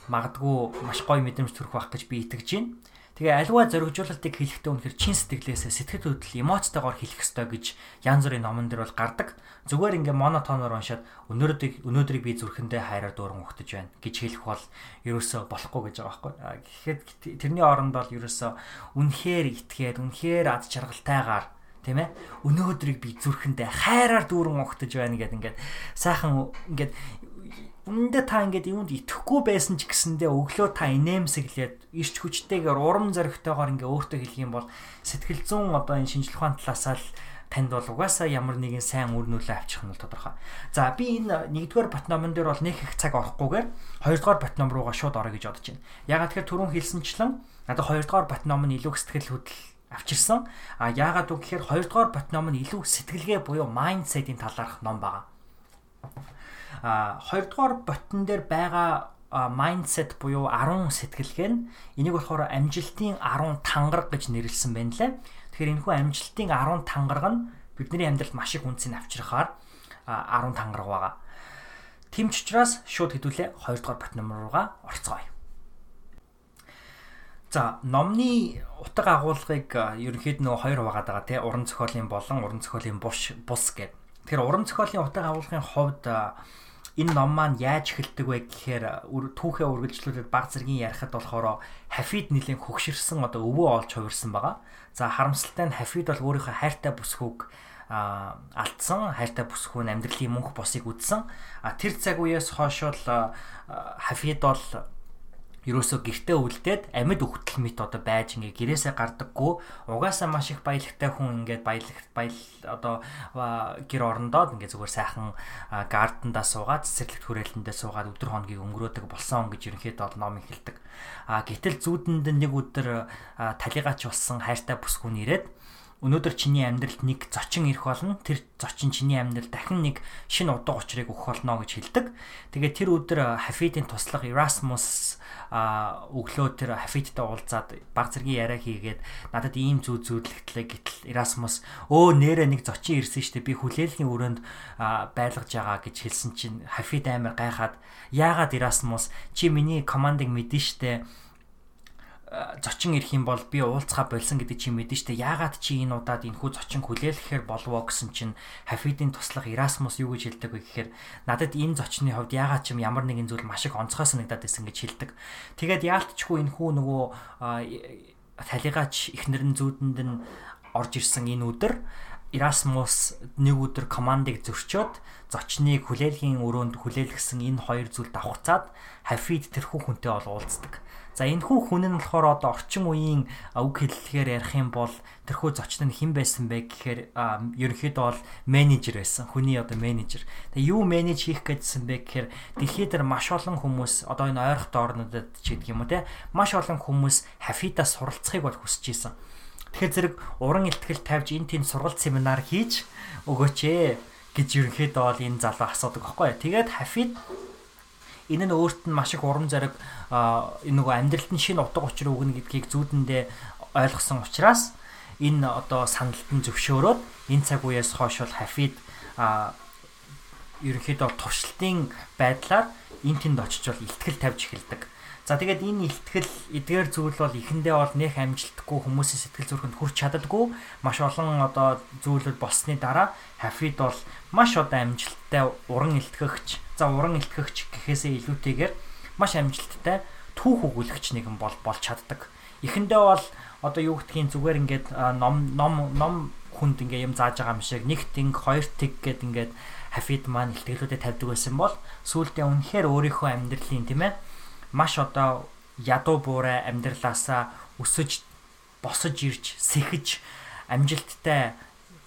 магадгүй маш гоё мэдрэмж төрөх байх гэж би итгэж байна. Тэгээ альва зоригжуулалтыг хэлэхдээ үнэхээр чин сэтгэлээсээ сэтгэл хөдлөл эмоцтойгоор хэлэх ёстой гэж янз бүрийн номон дээр бол гардаг. Зүгээр ингээ монотоноор уншаад өнөөдрийг өнөөдрийг би зүрхэндээ хайраар дүүрэн ухтаж байна гэж хэлэх бол ерөөсөө болохгүй гэж байгаа байхгүй. Гэхдээ тэрний оронд бол ерөөсөө үнэхээр итгээд үнэхээр ад жаргалтайгаар тийм ээ өнөөдрийг би зүрхэндээ хайраар дүүрэн ухтаж байна гэдэг ингээд сайхан ингээд Үндэ та ингээд юунд итгэхгүй байсан ч гэсэндээ өглөө та инээмсэглээд ирч хүчтэйгээр урам зоригтойгоор ингээ өөртөө хэлэх юм бол сэтгэл зүүн одоо энэ шинжлэх ухааны талаас л танд бол угаасаа ямар нэгэн сайн үр нөлөө авчих нь бол тодорхой. За би энэ нэгдүгээр бат номон дээр бол нэг их цаг орохгүйгээр хоёрдугаар бат ном руугаа шууд орё гэж бодож байна. Ягаад тэгэхээр түрүүн хэлсэнчлэн надад хоёрдугаар бат ном нь илүү сэтгэл хөдлөл авчирсан. А яагаад үг гэхээр хоёрдугаар бат ном нь илүү сэтгэлгээ буюу майндсетийн талаарх ном байгаа. Хоёрдугаар ботон дээр байгаа mindset буюу 10 сэтгэлгээ нь энийг болохоор амжилтын 10 тангараг гэж нэрлсэн байна лээ. Тэгэхээр энэ хүү амжилтын 10 тангараг нь бидний амьдралд маш их үнцийг авчрахаар 10 тангараг байгаа. Тэмч учраас шууд хэдүүлээ 2 дугаар бат номер руугаа орцгоё. За номны утга агуулгыг ерөнхийд нөгөө хоёр угаад байгаа тий уран зохиолын болон уран зохиолын буш бус гэдэг. Тэгэхээр уран зохиолын утга агуулгын хувьд энэ ном маань яаж эхэлдэг вэ гэхээр түүхээ үргэлжлүүлээд баг зэргийн ярихад болохоор Хафид нэлийн хөгширсэн одоо өвөө олж хувирсан байгаа. За харамсалтай нь Хафид бол өөрийнхөө хайртай бүсгүйг алдсан хайртай бүсгүй нь амьдралын мөнх босыг үдсэн. А тэр цаг үеэс хойш бол Хафид бол ерөөсөө гэртээ үлдээд амьд өгтөл мэт одоо байж ингээ гэрээсээ гардаггүй угаасаа маш их баялагтай хүн ингээд баялаг баял одоо гэр орондоо ингээ зүгээр сайхан гардандаа суугаад цэцэрлэгт хүрээлэндээ суугаад өдөр хоногийг өнгөрөөдөг болсон гэж ерөнхийдөө ном ихэлдэг. А гэтэл зүүдэнд нэг өдөр талигаач болсон хайртай бүсгүүн ирээд өнөөдөр чиний амьдралд нэг зочин ирэх болно. Тэр зочин чиний амьдралд дахин нэг шинэ удаг учрыг өгөх болно гэж хэлдэг. Тэгээд тэр өдөр Хафидын туслах Erasmus а өглөө тэр Хафидтай уулзаад баг зэргийн яриа хийгээд надад ийм зүү зүүдлэгтлээ гэтэл Erasmus өө нэрэ нэг зочин ирсэн штэ би хүлээлгийн өрөөнд байлгаж байгаа гэж хэлсэн чинь Хафид амар гайхаад яагаад Erasmus чи миний командыг мэдэн штэ зочин ирэх юм бол би уулзгаа болсон гэдэг чи мэдэн штэ яагаад чи энэ удаад энэ хүү зочин хүлээлгэхээр болвоо гэсэн чинь Хафидын туслах Erasmus юу гэж хэлдэг вэ гэхээр надад энэ зочны хувьд яагаад ч юм ямар нэгэн зүйл маш их онцгой санагдаад байсан гэж хэлдэг. Тэгээд яалтчгүй энэ хүү нөгөө талигаач ихнэр нь зүүдэнд нь орж ирсэн энэ өдөр Erasmus нэг өдөр командыг зөрчөөд зочныг хүлээлгийн өрөөнд хүлээлгэсэн энэ хоёр зүйл давхцаад Хафид тэрхүү хүнтэй бол уулздаг. За энэ хүн хүн нь болохоор одоо орчин үеийн үг хэллэгээр ярих юм бол тэрхүү зочин нь хэн байсан бэ гэхээр ерөнхийдөө бол менежер байсан. Хүний одоо менежер. Тэгээ юу менеж хийх гэдсэн бэ гэхээр дэлхийд дээр маш олон хүмүүс одоо энэ ойрхон орнуудад ч гэдэг юм уу те маш олон хүмүүс хафидаа суралцахыг бол хүсэж исэн. Тэгэхээр зэрэг уран ихтгэл тавьж энэ тийм сургалт семинар хийж өгөөч ээ гэж ерөнхийдөө бол энэ залуу асуудаг байхгүй. Тэгээд хафид энэ нь өөрт нь маш их урам зориг энэ нөгөө амьдралд нь шинэ утга учир өгнө гэдгийг зүүдэндээ ойлгосон учраас энэ одоо саналд нь зөвшөөрөөд энэ цаг үеэс хойш бол хафид ерөнхийдөө туршилтын байдлаар эн тэнд очиж бол ихтгэл тавьж эхэлдэг. За тэгээд энэ ихтгэл эдгээр зүйл бол эхэндээ бол нэх амжилтгүй хүмүүсийн сэтгэл зүрхэнд хүрч чаддаггүй маш олон одоо зүйлүүд болсны дараа хафид бол маш одоо амжилттай уран илтгэгч за уран илтгэгч гэхээсээ илүүтэйгээр маш амжилттай түүх өгүүлэгч нэгэн бол болж чаддаг. Эхэндээ бол одоо юу гэдгийг зүгээр ингээд ном ном ном хүнд ингээ юм зааж байгаа юм шиг нэг тинг хоёр тиг гэд ингээд хафид маань илтгэлүүдэд тавьдаг байсан бол сүүлдээ үнэхээр өөрийнхөө амьдралын тийм ээ маш одоо ядуу буурай амьдралаасаа өсөж босож ирж сэхэж амжилттай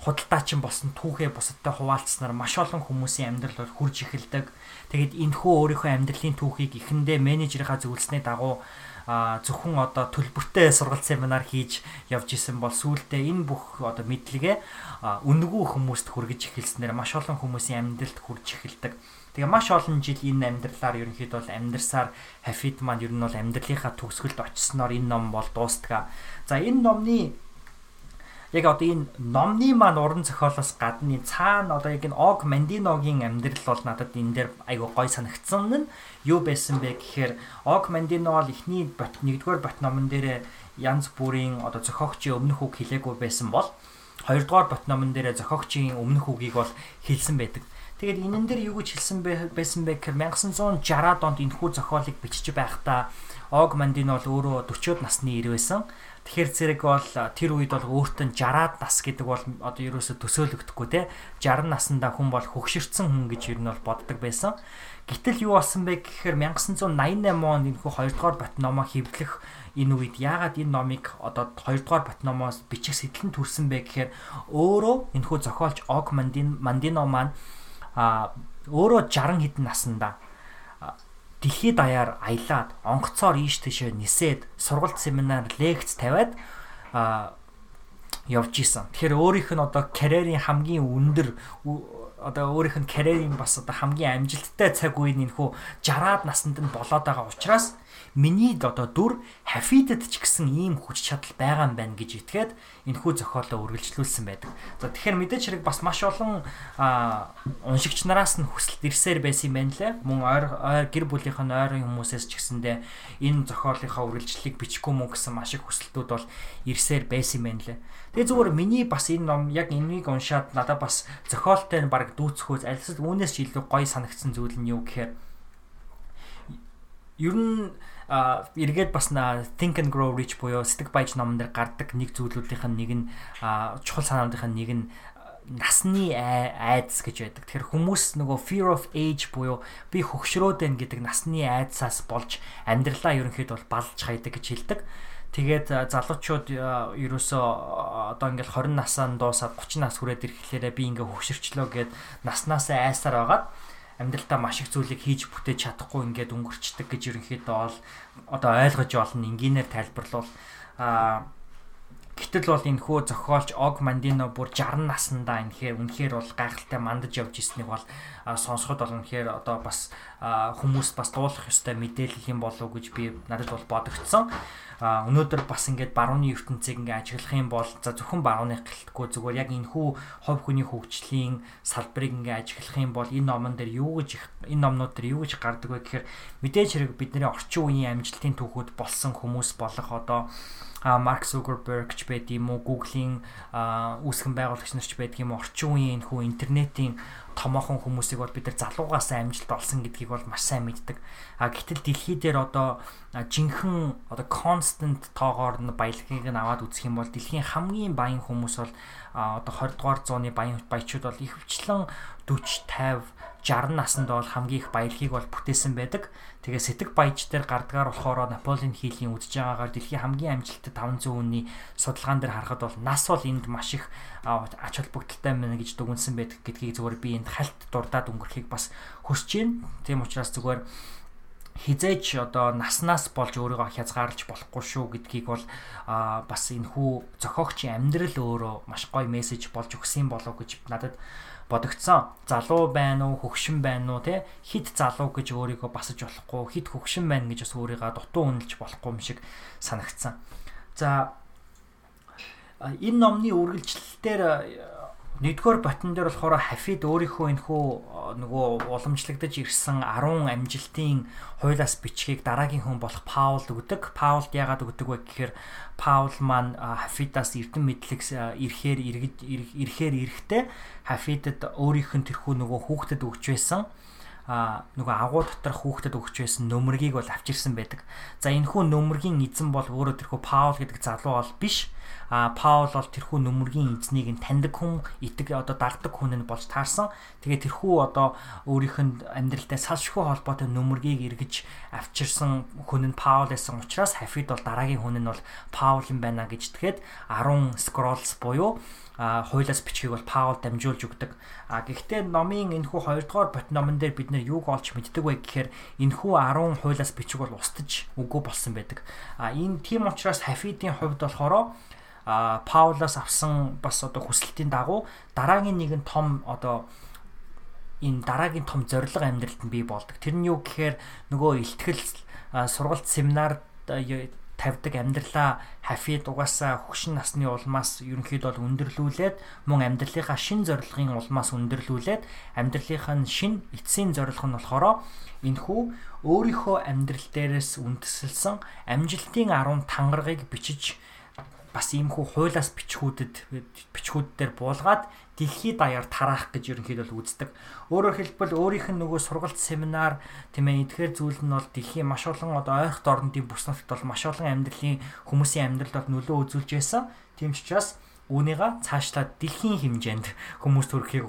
худалдаачин болсон түүхээ бусадтай хуваалцснаар маш олон хүмүүсийн амьдрал бол хурж эхэлдэг. Тэгээд энэхүү өөрийнхөө амьдралын түүхийг эхэндээ менежерийнхаа зөвлөснэй дагуу зөвхөн одоо төлбөртэй сургалт семинар хийж явж исэн бол сүүлдээ энэ бүх одоо мэдлэгээ үнгүү хүмүүст хүргэж эхэлснээр маш олон хүмүүсийн амьдралд хүрж эхэлдэг. Тэгээ маш олон жил энэ амьдралаар ерөнхийдөө бол амьдарсаар Хафид маань ер нь бол амьдралынхаа төгсгөлд очсноор энэ ном бол дуустгаа. За энэ номны яг одоо энэ номны маань уран зохиолоос гадна энэ цаана одоо яг энэ Og Mandinoгийн амьдрал бол надад энэ дээр айгүй гой санагдсан нь юу байсан бэ гэхээр Og Mandino бол эхний бот нэгдүгээр бот номон дээр янз бүрийн одоо зохиогчийн өмнөх үг хэлээгүй байсан бол хоёрдугаар бот номон дээр зохиогчийн өмнөх үгийг бол хэлсэн байдаг. Тэгээд энэн дээр юу гэж хэлсэн байсан бэ гэхээр 1960-аад онд энэхүү зохиолыг бичиж байхдаа Og Mandino бол өөрөө 40-од насны ир байсан. Тэгэхээр зэрэг бол тэр үед бол өөртөө 60-аад нас гэдэг бол одоо ерөөсө төсөөлөгдөхгүй те 60 наснда хүн бол хөгшөрцөн хүн гэж ер нь бол боддог байсан. Гэтэл юу болсон бэ гэхээр 1988 онд энэхүү 2 дугаар бат номоо хэвлэх энэ үед яагаад энэ номыг одоо 2 дугаар бат номоос бичих сэтлэн төрсэн бэ гэхээр өөрөө энэхүү зохиолч Og Mandino маань а өөрөө 60 хэдэн наснда дэлхийд даяар аялаад онгоцоор ийш тийшээ нисээд сургалт семинар лекц тавиад явж исэн. Тэгэхээр өөрийнх нь одоо карьерийн хамгийн өндөр одоо өөрийнх нь карьерийн бас одоо хамгийн амжилттай цаг үеийн энэхүү 60-аад наснд нь болоод байгаа учраас миний одоо дүр хафидэд ч гэсэн ийм хүч чадал байгаа юм байна гэж итгээд энэхүү зохиолоо үргэлжлүүлсэн байдаг. За тэгэхээр мэдээж хэрэг бас маш олон уншигч нараас нь хүсэлт ирсээр байсан юм байна лээ. Мөн ойр ойр гэр бүлийнх нь ойрын хүмүүсээс ч гэсэндээ энэ зохиолынхаа үргэлжлэлийг бичихгүй мөн гэсэн маш их хүсэлтүүд бол ирсээр байсан юм байна лээ. Тэгээ зүгээр миний бас энэ ном яг энийг уншаад надад бас зохиолтой нь баг дүүцхөөс альсэл үүнээс ч илүү гоё санагдсан зүйл нь юу гэхээр ер нь эргээд бас Think and Grow Rich буюу сэтг баяж номон дээр гардаг нэг зүйлүүдийнх нь нэг нь чухал санаандынх нь нэг нь насны айдас гэж байдаг. Тэгэхээр хүмүүс нөгөө fear of age буюу би хөгшрөөд байна гэдэг насны айдсаас болж амьдралаа ерөнхийдөө бол балж хайдаг гэж хэлдэг. Тэгээд залуучууд ерөөсөө одоо ингээл 20 насаа дуусаад 30 нас хүрээд ирэхлээрээ би ингээ хөгшөрчлөө гэд наснаасаа айсаар байгаад амьдралдаа маш их зүйлийг хийж бүтээж чадахгүй ингээд өнгөрчдөг гэж ерөнхийдөө бол одоо ойлгож олно энгийнээр тайлбарлавал а Гэтэл бол энэ хөө зохиолч Og Mandino бүр 60 наснда энэхээр үнэхээр бол гайхалтай мандаж явж ирснийг бол сонсоход бол үнэхээр одоо бас хүмүүс бас дуулах ёстой мэдээлэл юм болов уу гэж би надад бол бодогдсон. Өнөөдөр бас ингээд барууны ертөнцийг ингээд ажиглах юм бол за зөвхөн барууны гэлтгүй зүгээр яг энэ хүү хов хүний хөгжлийн салбарыг ингээд ажиглах юм бол энэ номон дээр юу гэж энэ номнууд дээр юу гэж гардаг вэ гэхээр мэдээж хэрэг бидний орчин үеийн амжилтын түүхүүд болсон хүмүүс болох одоо Марк Zuckerberg ч байд юм уу, Google-ийн үүсгэн байгуулагч нар ч байдаг юм орчин үеийн хүү интернетийн томоохон хүмүүсийг бол бид нар залуугаас амжилт олсон гэдгийг бол маш сайн мэддэг. А гэтэл дэлхий дээр одоо жинхэнэ одоо constant тоогоор нь баялагийг нь аваад үзэх юм бол дэлхийн хамгийн баян хүмүүс бол одоо 20 дугаар зууны баян баячууд бол ихвчлэн 40 50 60 наснд бол хамгийн их баялагийг бол бүтээсэн байдаг. Тэгээ сэтг баяж дээр гардгаар болохоор Наполеон хийлийн үдж байгаагаар дэлхийн хамгийн амжилттай 500 хүний судалгаан дээр харахад бол нас бол энд маш их ач холбогдолтой байна гэж дүгнсэн байдаг гэдгийг зүгээр би энд хальт дурдаад өнгөрөхийг бас хүсэж байна. Тийм учраас зүгээр хизээч одоо наснаас болж өөрийгөө хязгаарлаж болохгүй шүү гэдгийг бол бас энэ хүү зохиогчийн амьдрал өөрөө маш гоё мессеж болж өгсөн болов гэж надад бодогдсон. Залуу байна уу, хөгшин байна уу те хит залуу гэж өөрийгөө басаж болохгүй, хит хөгшин байна гэж бас өөрийгөө дутуу үнэлж болохгүй юм шиг санагдсан. За энэ номны үргэлжлэлээр нэгдүгээр ботон дээр болохоор хафид өөрийнхөө энэхүү нөгөө уламжлагдаж ирсэн 10 амжилтын хуйлаас бичгийг дараагийн хүн болох Паул өгдөг. Паулд яагаад өгдөг вэ гэхээр Паул маань хафидаас эрдэм мэдлэг ирэхээр иргэж ирэхээр ирэхдээ хафидад өөрийнх нь тэрхүү нөгөө хүүхдэд өгч байсан а нөгөө агуу доторх хүүхдэд өгч байсан нөмргийг бол авчирсан байдаг. За энэ хүн нөмргийн эзэн бол өөрөө тэрхүү Паул гэдэг залуу бол биш. А Паул бол тэрхүү нөмргийн эзнийг нь таньдаг хүн, итэг одоо дагдаг хүн нь болж таарсан. Тэгээ тэрхүү одоо өөрийнх нь амьдралтай салшгүй холбоотой нөмргийг эргэж авчирсан хүн нь Паул байсан учраас Хафид бол дараагийн хүн нь бол Паул юм байна гэж тэгэхэд 10 scrolls буюу а хуйлаас бичгийг бол Паул дамжуулж өгдөг. А гэхдээ номын энэхүү 2 дугаар бот номон дээр бид нэр юуг олж мэддэг вэ гэхээр энэхүү 10 хуйлаас бичиг бол устж үгүй болсон байдаг. А энэ тийм учраас Хафидийн хувьд болохоор а Паулаас авсан бас одоо хүсэлтийн дагуу дараагийн нэгэн том одоо энэ дараагийн том зориг амьдралд нь бий болдог. Тэр нь юу гэхээр нөгөө ихтгэл сургалт семинар тавьдаг амьдралаа хафид угаасаа хөгшин насны улмаас ерөнхийдөө бол өндөрлүүлээд мөн амьдралынхаа шин зорилгын улмаас өндөрлүүлээд амьдралынхаа шин эцсийн зорилго нь болохоор энхүү өөрийнхөө амьдрал дээрээс үндэслэлсэн амжилтын 10 тангарагыг бичиж бас иймхүү хуйлаас бичгүүдэд бичгүүд дээр буулгаад дэлхийд даяар тараах гэж ерөнхийдөө үздэг. Өөрөөр хэлбэл өөрийнх нь нөгөө сургалт семинар тийм ээ эдгээр зүйл нь бол дэлхийн маш олон одоо ойрхт орнуудын бүс нутагт бол маш олон амьдралын хүмүүсийн амьдралд бол нөлөө үзүүлж байсан. Тийм ч учраас үүнийга цаашлаад дэлхийн хэмжээнд хүмүүс төрөхийг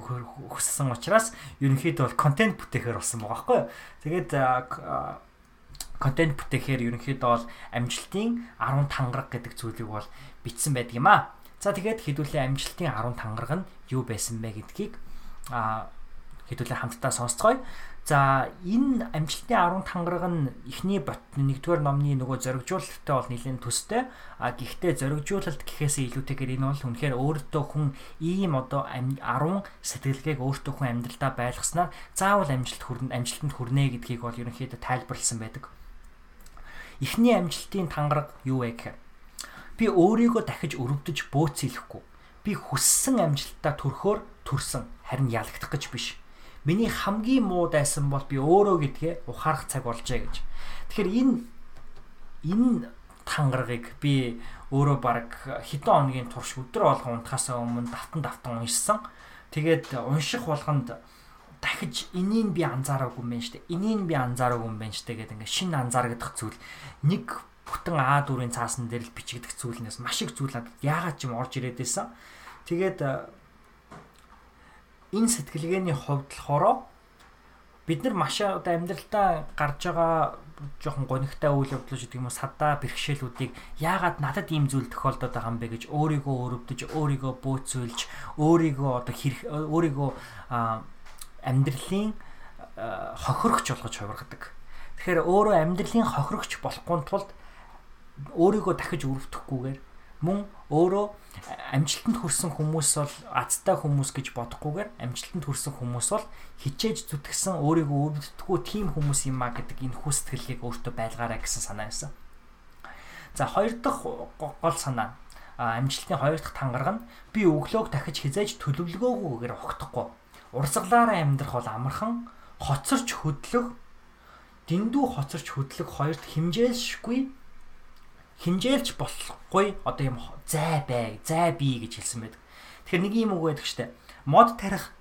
хүссэн учраас ерөнхийдөө бол контент бүтээхээр болсон байгаа байхгүй юу. Тэгээд контент бүтээхээр ерөнхийдөө бол амжилтын 10 тангараг гэдэг зүйлийг бол бичсэн байдаг юм аа. За тэгээд хэдүүлээ амжилтын 10 тангараг нь юу байсан бэ гэдгийг а хэдүүлээ хамтдаа сонсцгоё. За энэ амжилтын 10 тангараг нь эхний бот нэгдүгээр номны нөгөө зоригжуулалттай бол нэлээд төстэй. А гэхдээ зоригжуулалт гэхээсээ илүүтэйгээр энэ бол үнэхээр өөртөө хүн ийм одоо 10 сэтгэлгээг өөртөө хүн амьдралдаа байлгаснаар заавал амжилт хүрнэ амжилтанд хүрнэ гэдгийг бол ерөнхийдөө тайлбарласан байдаг. Эхний амжилтын тангараг юу вэ гэхээр би өөрийгөө дахиж өрөвдөж бөөцөөлөхгүй. Би хүссэн амжилтаа төрөхөөр төрсөн харин ялагдах гэж биш. Миний хамгийн муу дайсан бол би өөрөө гэдгээ ухаарах цаг болжээ гэж. Тэгэхээр энэ энэ тангарагыг би өөрөө баг хэдэн хоногийн турш өдөр болгон унтахаас өмнө давтан давтан уншсан. Тэгээд унших болгонд дахиж энийг би анзаараагүй юм байна штэ. Энийг би анзаараагүй юм байна штэ гэдэг ингээ шинэ анзаарагдах зүйл нэг бүтэн А4-ийн цаасан дээр л бичигдэх зүйлнээс маш их зүйл надад яагаад ч юм орж ирээд байсан. Тэгээд энэ сэтгэлгээний хувьд болохоор бид нар маш одоо амьдралдаа гарч байгаа жоохон гонигтай үйл явдлууд гэдэг юм уу садаа бэрхшээлүүдийг яагаад надад ийм зүйл тохиолдоод байгаа юм бэ гэж өөрийгөө өрөвдөж өөрийгөө бөөцөөлж өөрийгөө одоо хэрэг өөрийгөө амьдралын хохирогч болгож хувиргадаг. Тэгэхээр өөрөө амьдралын хохирогч болохгүй тулд өөрийгөө дахиж өрөвдөхгүйгээр мөн өөрөө амжилтанд хүрсэн хүмүүс бол азтай хүмүүс гэж бодохгүйгээр амжилтанд хүрсэн хүмүүс бол хичээж зүтгэсэн өөрийгөө өрөвддөггүй тийм хүмүүс юм а гэдэг энэ хүс сэтгэлийг өөртөө байлгаарай гэсэн санаа байсан. За хоёр дахь гол санаа амжилтын хоёр дахь тангараг нь би өглөөг дахиж хизээж төлөвлөгөөгүйгээр огтхгүй. Урсгалаараа амьдрах бол амархан хоцорч хөдлөх дэндүү хоцорч хөдлөх хоёрт химжээлшгүй хинжээлж болохгүй одоо юм зай бай, зай бий гэж хэлсэн байдаг. Тэгэхээр нэг юм үг байдаг штэ. Мод тарих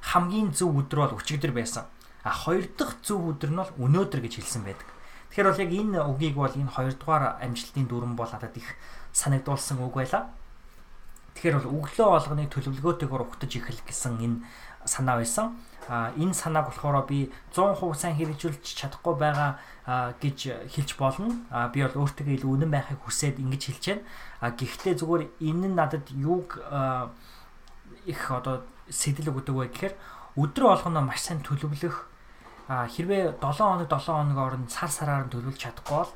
хамгийн зөв өдөр бол өчигдөр байсан. А хоёр дахь зөв өдөр нь бол өнөөдөр гэж хэлсэн байдаг. Тэгэхээр бол яг энэ үгийг бол энэ хоёрдугаар амжилтын дүрэн бол надад их санагдуулсан үг байлаа. Тэгэхээр бол өглөө болгоныг төлөвлөгөөтэйгээр ухтаж эхэл гэсэн энэ санаа байсан. А энэ санааг болохоор би 100% сайн хэрэгжүүлж чадахгүй байгаа гэж хэлж болно. А би бол өөртөө илүү үнэн байхыг хүсээд ингэж хэлж байна. А гэхдээ зүгээр энэ нь надад юуг их одоо сэтэл өгдөг вэ гэхээр өдрө болгоно маш сайн төлөвлөх хэрвээ 7 хоног 7 хоног оронд сар сараар нь төлөвлөж чадахгүй бол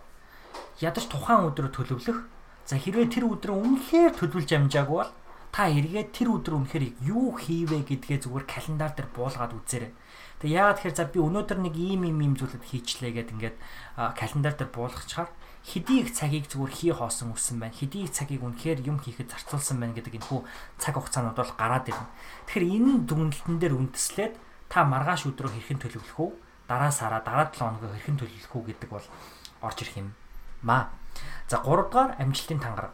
ядаж тухайн өдрөө төлөвлөх. За хэрвээ тэр өдрөө үнэхээр төлөвлөж амжаагүй бол та эргээд тэр өдөр үнэхээр юу хийвэ гэдгээ зүгээр календар дээр буулгаад үзээрэй. Тэгээ яагаад тэгэхээр за би өнөөдөр нэг ийм ийм ийм зүйлүүд хийчлээ гэд ингээд календар дээр буулгачаар хэдий их цагийг зүгээр хий хоосон үссэн байна. Хэдий их цагийг үнэхээр юм хийхэд зарцуулсан байна гэдэг энэ хүү цаг хугацаанууд бол гараад ирнэ. Тэгэхээр энэ дүгнэлтэн дээр үндэслээд та маргааш өдрөө хэрхэн төлөвлөх үү? Дараа сараа дараа 7 хоногоо хэрхэн төлөвлөх үү гэдэг бол орж ирэх юм маа. За 3 дугаар амжилтын тангараг.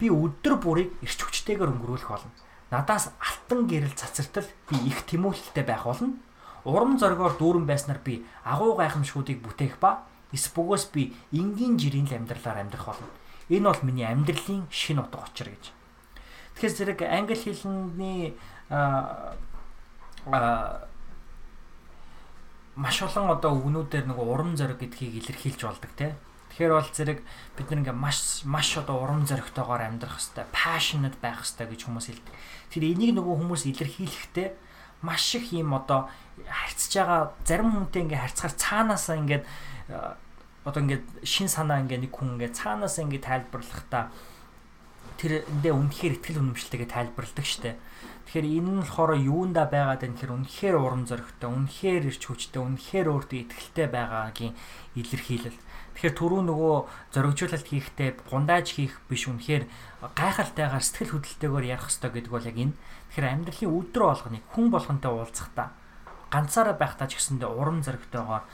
Би өдөр бүрийг эрч хүчтэйгээр өнгөрүүлэх болно. Надаас алтан гэрэл цацартал би их тэмүүлэлтэй байх болно. Урам зоригоор дүүрэн байснаар би агуу гайхамшгуудыг бүтээх ба эс бөгөөс би энгийн жирийн амьдралаар амьдрах болно. Энэ бол миний амьдралын шин утга учир гэж. Тэгэхээр зэрэг англи хэлний а маш олон одоо үгнүүдээр нэг урам зориг гэдгийг илэрхийлж болдог те. Тэгэхээр бол зэрэг бид нэг ингээ маш маш одоо урам зоригтойгоор амьдрах хэвээр passionate байх хэвээр гэж хүмүүс хэлдэг. Тэр энийг нөгөө хүмүүс илэрхийлэхдээ маш их юм одоо харьцаж байгаа зарим хүнтэй ингээ харьцахаар цаанаасаа ингээд одоо ингээд шин санаа ингээ нэг хүн ингээ цаанаас ингээ тайлбарлахдаа тэр эндээ үнэхээр ихтгэл үнэмшилтэйгээ тайлбарладаг штэ. Тэгэхээр энэ нь болохоор юунда байгаад байна гэхээр үнэхээр урам зоригтой, үнэхээр ирч хүчтэй, үнэхээр өөртөө ихтгэлтэй байгаагийн илэрхийлэл. Тэгэхээр түрүү нөгөө зоригжуулалт хийхдээ гундааж хийх биш үнэхээр гайхалтайгаар сэтгэл хөдлөлтөөр ярих хэрэгтэй гэдэг бол яг энэ. Тэгэхээр амьдралын өдрө болгоныг хүн болгонтой уулзахдаа ганцаараа байхдаа ч гэсэндээ урам зоригтойгоор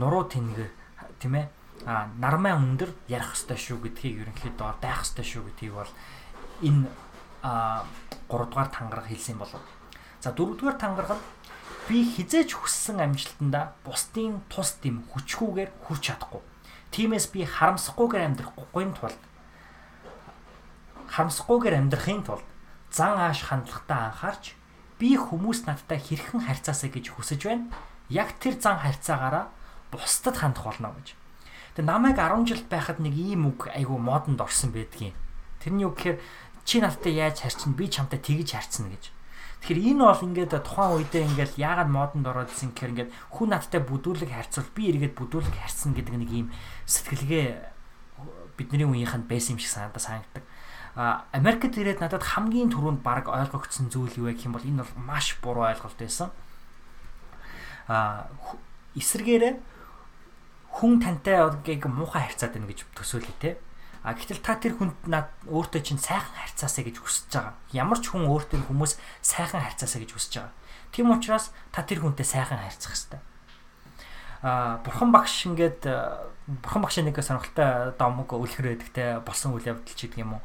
нуруу тэнэг тийм ээ а нармай өндөр ярих хэвээр шүү гэдгийг ерөнхийдөө байх хэвээр шүү гэдгийг бол энэ а 3 дугаар тангараг хэлсэн болов. За 4 дугаар тангараг нь би хизээж хүссэн амжилтанда бусдын тус дэм хүчгүүгээр хүрч чадахгүй. Тиймээс би харамсахгүйгээр амьдрахгүй тулд харамсахгүйгээр амьдрахын тулд зан ааш хандлагатаа анхаарч би хүмүүс надтай хэрхэн харьцаасаа гэж хүсэж байна. Яг тэр зан харьцаагаараа бусдад хандах болно гэж. Тэгээ намайг 10 жилд байхад нэг ийм үг айгу модонд орсон байдгийн. Тэрний үг гэхээр чи надтай яаж харьцна би чамтай тэгж харьцна гэж. Тэгэхээр энэ бол ингээд тухайн үедээ ингээд яагаад модонд ороод ирсэн гэхээр ингээд хүн надтай бүдүүлэг харьцвал би эргээд бүдүүлэг харьцна гэдэг нэг ийм сэтгэлгээ бидний үеийнхэнд байсан юм шиг санагдаа санагдаг. А Америкт ирээд надад хамгийн түрүүнд баг ойлгогдсон зүйл юу вэ гэх юм бол энэ бол маш буруу ойлголт байсан. А эсэргээрээ хүн тантай яг муухай харьцаад байна гэж төсөөлөе те. А гэтэл та тэр хүнд над өөртөө чинь сайхан харьцаасаа гэж хүсэж байгаа. Ямар ч хүн өөртөө хүмүүс сайхан харьцаасаа гэж хүсэж байгаа. Тийм учраас та тэр хүнтэй сайхан харьцах хэрэгтэй. А бурхан багш ингээд бурхан багшийн нэг сонирхолтой домог үлгэр байдагтай болсон үйл явдал ч гэдэг юм уу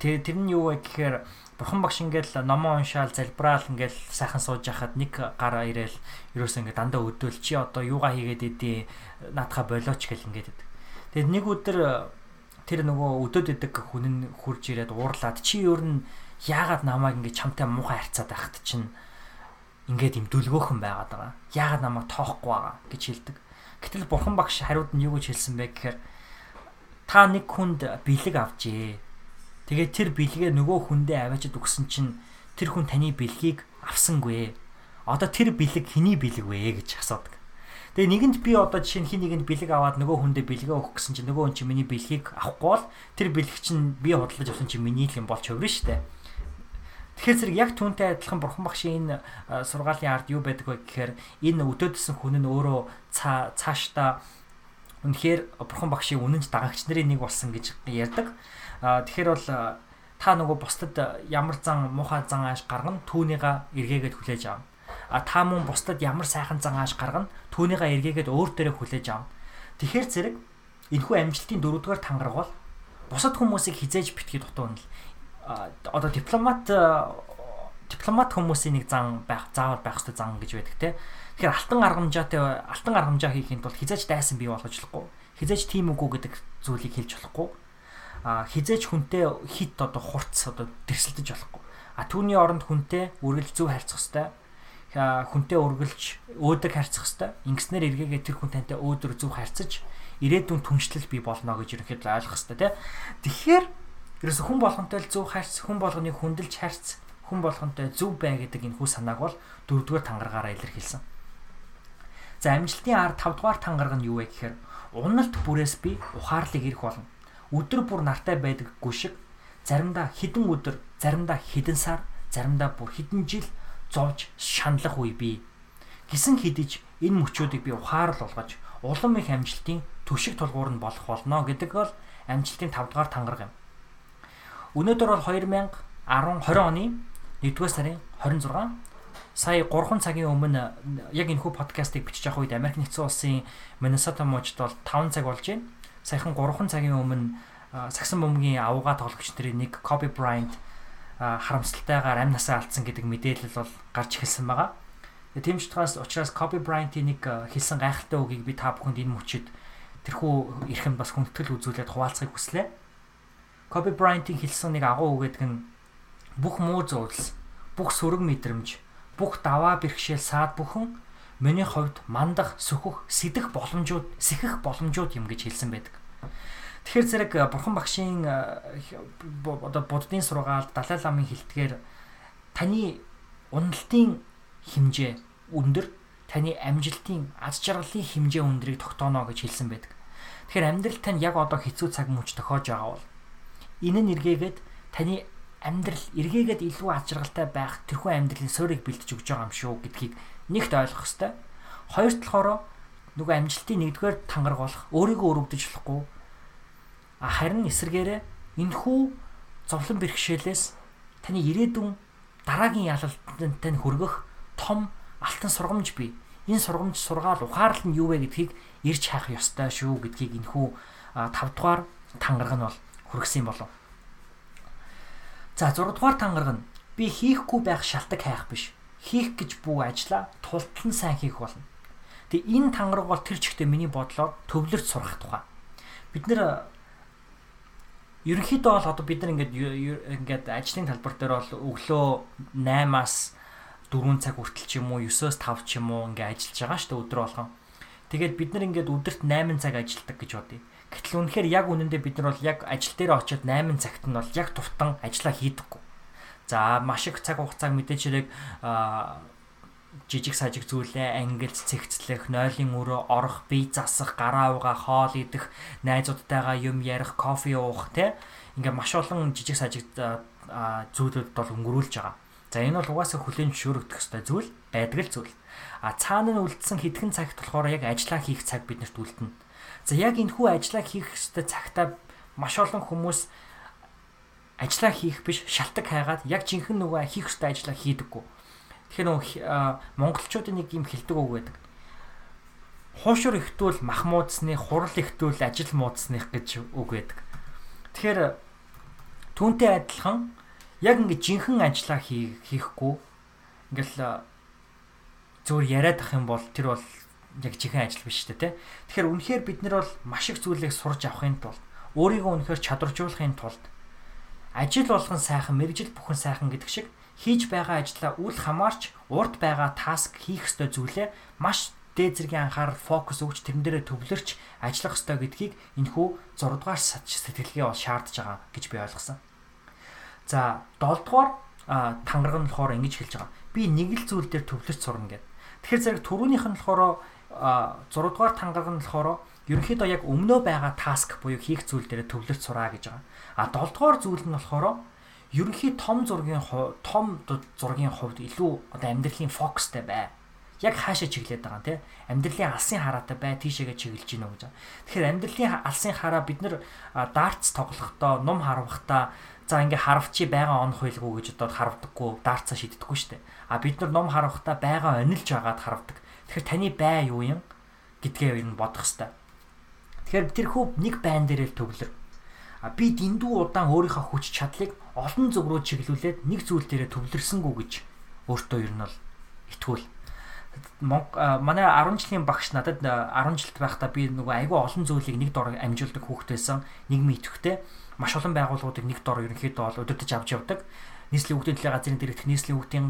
тэр тэр нь юу вэ гэхээр бурхан багш ингээл номоо уншаал залбираал ингээл сайхан сууж яхад нэг гараа ирээл ерөөсөө ингээд дандаа өдөөл чи одоо юугаа хийгээд идэв наадхаа болооч гэл ингээд идэв. Тэгээд нэг өдөр тэр нөгөө өдөөд идэг хүн нь хурж ирээд уурлаад чи өөр нь яагаад намайг ингээд чамтай муухай харьцаад байхад чинь ингээд юм дүлгөөхөн байгаад байгаа. Яагаад намайг тоохгүй байгаа гэж хэлдэг. Гэтэл бурхан багш хариуд нь юу гэж хэлсэн бэ гэхээр та нэг хүнд бэлэг авчээ Тэгээд тэр бэлгээ нөгөө хүндээ аваачд өгсөн чинь тэр хүн таны бэлгийг авсангүй. Одоо тэр бэлэг хэний бэлэг вэ гэж асуудаг. Тэгээ нэгэнд би одоо жишээ нь хин нэгэнд бэлэг аваад нөгөө хүндээ бэлгээ өгөх гэсэн чинь нөгөө хүн чинь миний бэлгийг авахгүй бол тэр бэлэг чинь би худалдаж авсан чинь миний л юм болж хувирна шүү дээ. Тэгэхээр зэрэг яг түүнтэй адилхан бурхан багшийн энэ сургаалын ард юу байдаг вэ гэхээр энэ өдөөдсөн хүн нь өөрөө цаашдаа үнэхээр бурхан багшийн үнэнч дагагч нарын нэг болсон гэж ярьдаг. Тэгэхээр бол та нөгөө бусдад ямар зан муухай зан ааш гаргана түүнийга эргээгээд хүлээж авна. А та мөн бусдад ямар сайхан зан ааш гаргана түүнийга эргээгээд өөр дээрээ хүлээж авна. Тэгэхээр зэрэг энэхүү амжилтын дөрөвдүгээр тангараг бол бусад хүмүүсийг хизээж битгий дутуун л одоо дипломат дипломат хүмүүсийн нэг зан байх заавал байх хэрэгтэй зан гэж байдаг те. Тэгэхээр алтан аргамжаатай алтан аргамжаа хийхэд бол хизээж дайсан бий болгож болохгүй. Хизээж тийм үгүй гэдэг зүйлийг хэлж болохгүй хизээч хүнтэй хит одоо хурц одоо тэрсэлдэж болохгүй. А түүний оронд хүнтэй үргэлж зөв харьцах хэвээр хүнтэй үргэлж өөдөг харьцах хэвээр ингэснээр эргээгээ тэр хүн тантай өөдөр зөв харьцаж ирээдүйн түншлэл бий болно гэж ерөнхийдөө ойлгох хэвээр тий. Тэгэхээр ерөөсө хүн болгонтой л зөв харьц хүн болгоны хүндэлж харьц хүн болгонтой зөв бай гэдэг энэ хүү санааг бол дөрөвдүгээр тангаргаараа илэрхийлсэн. За амжилтын ар 5 дугаар тангараг нь юу вэ гэхээр уналт бүрээс би ухаарлыг ирэх болно өдөр бүр нартай байдаггүй шиг заримдаа хідэн өдөр, заримдаа хідэн сар, заримдаа бүр хідэн жил зовж шаналх үе бий. Гисэн хідэж энэ мөчүүдийг би ухаарл болгож улам их амжилтын түшиг тулгуур нь болох болно гэдэг бол амжилтын 5 дугаар тангараг юм. Өнөөдөр бол 2010 20 оны 1-р сарын 26 сая 3 цагийн өмнө яг энэхүү подкастыг бичиж авах үед Америк нэгдсэн улсын Миннесота мужид бол 5 цаг болж байна. Саяхан 3 цагийн өмнө сагсан бөмбөгийн авууга тоглогч нарын нэг Kobe Bryant харамсалтайгаар амь насаа алдсан гэдэг мэдээлэл бол гарч эхэлсэн байгаа. Тийм ч учраас Kobe Bryant-ийн нэг хэлсэн гайхалтай үгийг би та бүхэнд энэ мөчид тэрхүү эрхэм бас хүндэтгэл үзүүлээд хуваалцахыг хүслээ. Kobe Bryant-ийн хэлсэн нэг агуу үг гэдэг нь бүх муу зурдал, бүх сөрөг мэдрэмж бүх даваа бэрхшээл саад бүхэн миний хувьд мандах, сөхөх, сэдэх боломжууд, сэхэх боломжууд юм гэж хэлсэн байдаг. Тэгэхээр зэрэг э, бурхан багшийн э, одоо буддын сургаалд Далай ламын хэлтгээр таны уналтын хэмжээ өндөр, таны амжилтын аз жаргалын хэмжээ өндрийг тогтооно гэж хэлсэн байдаг. Тэгэхээр амьдрал тань яг одоо хэцүү цаг мөч тохиож байгаа бол энэ нь эргээгээд таны амьдрал эргээгээд илүү аз жаргалтай байх тэрхүү амьдралын суурийг бэлтэж өгч байгаа юм шүү гэдгийг нэгт ойлгох хэрэгтэй. Хоёр талаараа нөгөө амжилтын нэгдүгээр тангараг болох өөрийгөө өрөвдөж болохгүй. Харин эсэргээрээ энэхүү зовлон бэрхшээлээс таны ирээдүйн дараагийн ялалтанд тань хүргэх том алтан сургамж бий. Энэ сургамж сургаал ухаарал нь юу вэ гэдгийг ирж хайх ёстой шүү гэдгийг энэхүү 5 дугаар тангараг нь бол хүргэсэн болов. За 6 дугаар тангараг нь би хийхгүй байх шалтак хайх биш. Хийх гэж бүү ажлаа тултал нь сайн хийх болно. Тэгээ энэ тангараг бол тэр чигтээ миний бодлоор төвлөрч сурах тухай. Бид нэр ерөнхийдөө бол одоо бид нар ингээд ингээд ажлын талбар дээр бол өглөө 8-аас 4 цаг хүртэл ч юм уу 9-оос 5 ч юм уу ингээд ажиллаж байгаа шүү дээ өдөр болгон. Тэгээд бид нар ингээд өдөрт 8 цаг ажилладаг гэж бодъё. Гэтэл үнэхээр яг үнэндээ бид нар бол яг ажил дээр очиод 8 цагт нь бол яг тувтан ажиллаа хийдэггүй. За маш их цаг хугацааг мэдээж хэрэг жижиг сажиг зүйлээ ангилж цэгцлэх, нойлын өрөө орох, бие засах, гараа угаа, хоол идэх, найзуудтайгаа юм ярих, кофе уух тий ингээ маш олон жижиг сажиг зүйлүүд бол өнгөрүүлж байгаа. За энэ бол угаасаа хүлээн зөвшөөрөгдөх ёстой зүйл, байдаг л зүйл. А цаана нь үлдсэн хэдхэн цагт болохоор яг ажиллаа хийх цаг биднэрт үлдэнэ. За яг энэ хүү ажиллаа хийх ёстой цагтаа маш олон хүмүүс ажиллаа хийх биш шалтак хайгаад яг жинхэнэ нөгөө хийх ёстой ажиллаа хийдэггүй. Тэгэхээр нөгөө монголчуудын нэг юм хэлдэг үг байдаг. Хуушур ихтүүл мах муудсны, хурал ихтүүл ажил муудсных гэж үг байдаг. Тэгэхээр түүнтэй адилхан яг ингэ жинхэнэ ажиллаа хийхгүй ингээл зөвөр яриад ах юм бол тэр бол яг чихэн ажил биш шүү дээ. Тэгэхээр үнэхээр бид нар бол маш их зүйлийг сурж авахын тулд өөрийгөө үнэхээр чадваржуулахын тулд ажил болгон сайхан, мэрэгжил бүхэн сайхан гэдэг шиг хийж байгаа ажлаа үл хамаарч урд байгаа таск хийх ёстой зүйлээ маш дээд зэргийн анхаарал фокус өгч тэрэн дээрээ төвлөрч ажиллах ёстой гэдгийг энэхүү 6 дугаар сэтгэлгээ бол шаардж байгаа гэж би ойлгосон. За 7 дугаар тангараг нь болохоор ингэж хэлж байгаа. Би нэг л зүйл дээр төвлөрч сурна гэдэг. Тэгэхээр зэрэг түрүүнийх нь болохоор 6 дугаар тангараг нь болохоор ерөнхийдөө яг өмнөө байгаа таск буюу хийх зүйл дээр төвлөрч сураа гэж байгаа. А 7 дугаар зүйл нь болохоор ерөнхий том зургийн том зургийн хувьд илүү одоо амьдралын фокустай бай. Яг хаашаа чиглээд байгаа юм те. Амьдралын алсын хараатай бай, тийшээгээ чиглэж гинөө гэж. Тэгэхээр амьдралын алсын хараа бид нар дартс тоглохдоо, нум харвахтаа за ингээ харавчи байгаа он хуйлгүй гэж одоо харавдаггүй, дартсаа шийддэггүй штэ. А бид нар ном харавхтаа байгаа онилж агаад харавдаг. Тэгэхээр таны бай юу юм гэдгээ ер нь бодох хэвээр. Тэгэхээр тэр хүү нэг байн дээр л төвлөр. А би дэндүү удаан өөрийнхөө хүч чадлыг олон зүг рүү чиглүүлээд нэг зүйл дээрээ төвлөрсөнгүү гэж өөртөө ер нь бол итгүүл. манай 10 жилийн багш надад 10 жилд байхдаа би нөгөө айгүй олон зүйлийг нэг дор амжуулдаг хүүхэд байсан. Нийгмийн идэвхтэй маш олон байгууллагуудыг нэг дор ерөнхийдөө удирдах авч явдаг нийслэлийн хүүхдийн төлөө газрын дэрэгдэх нийслэлийн хүүхдийн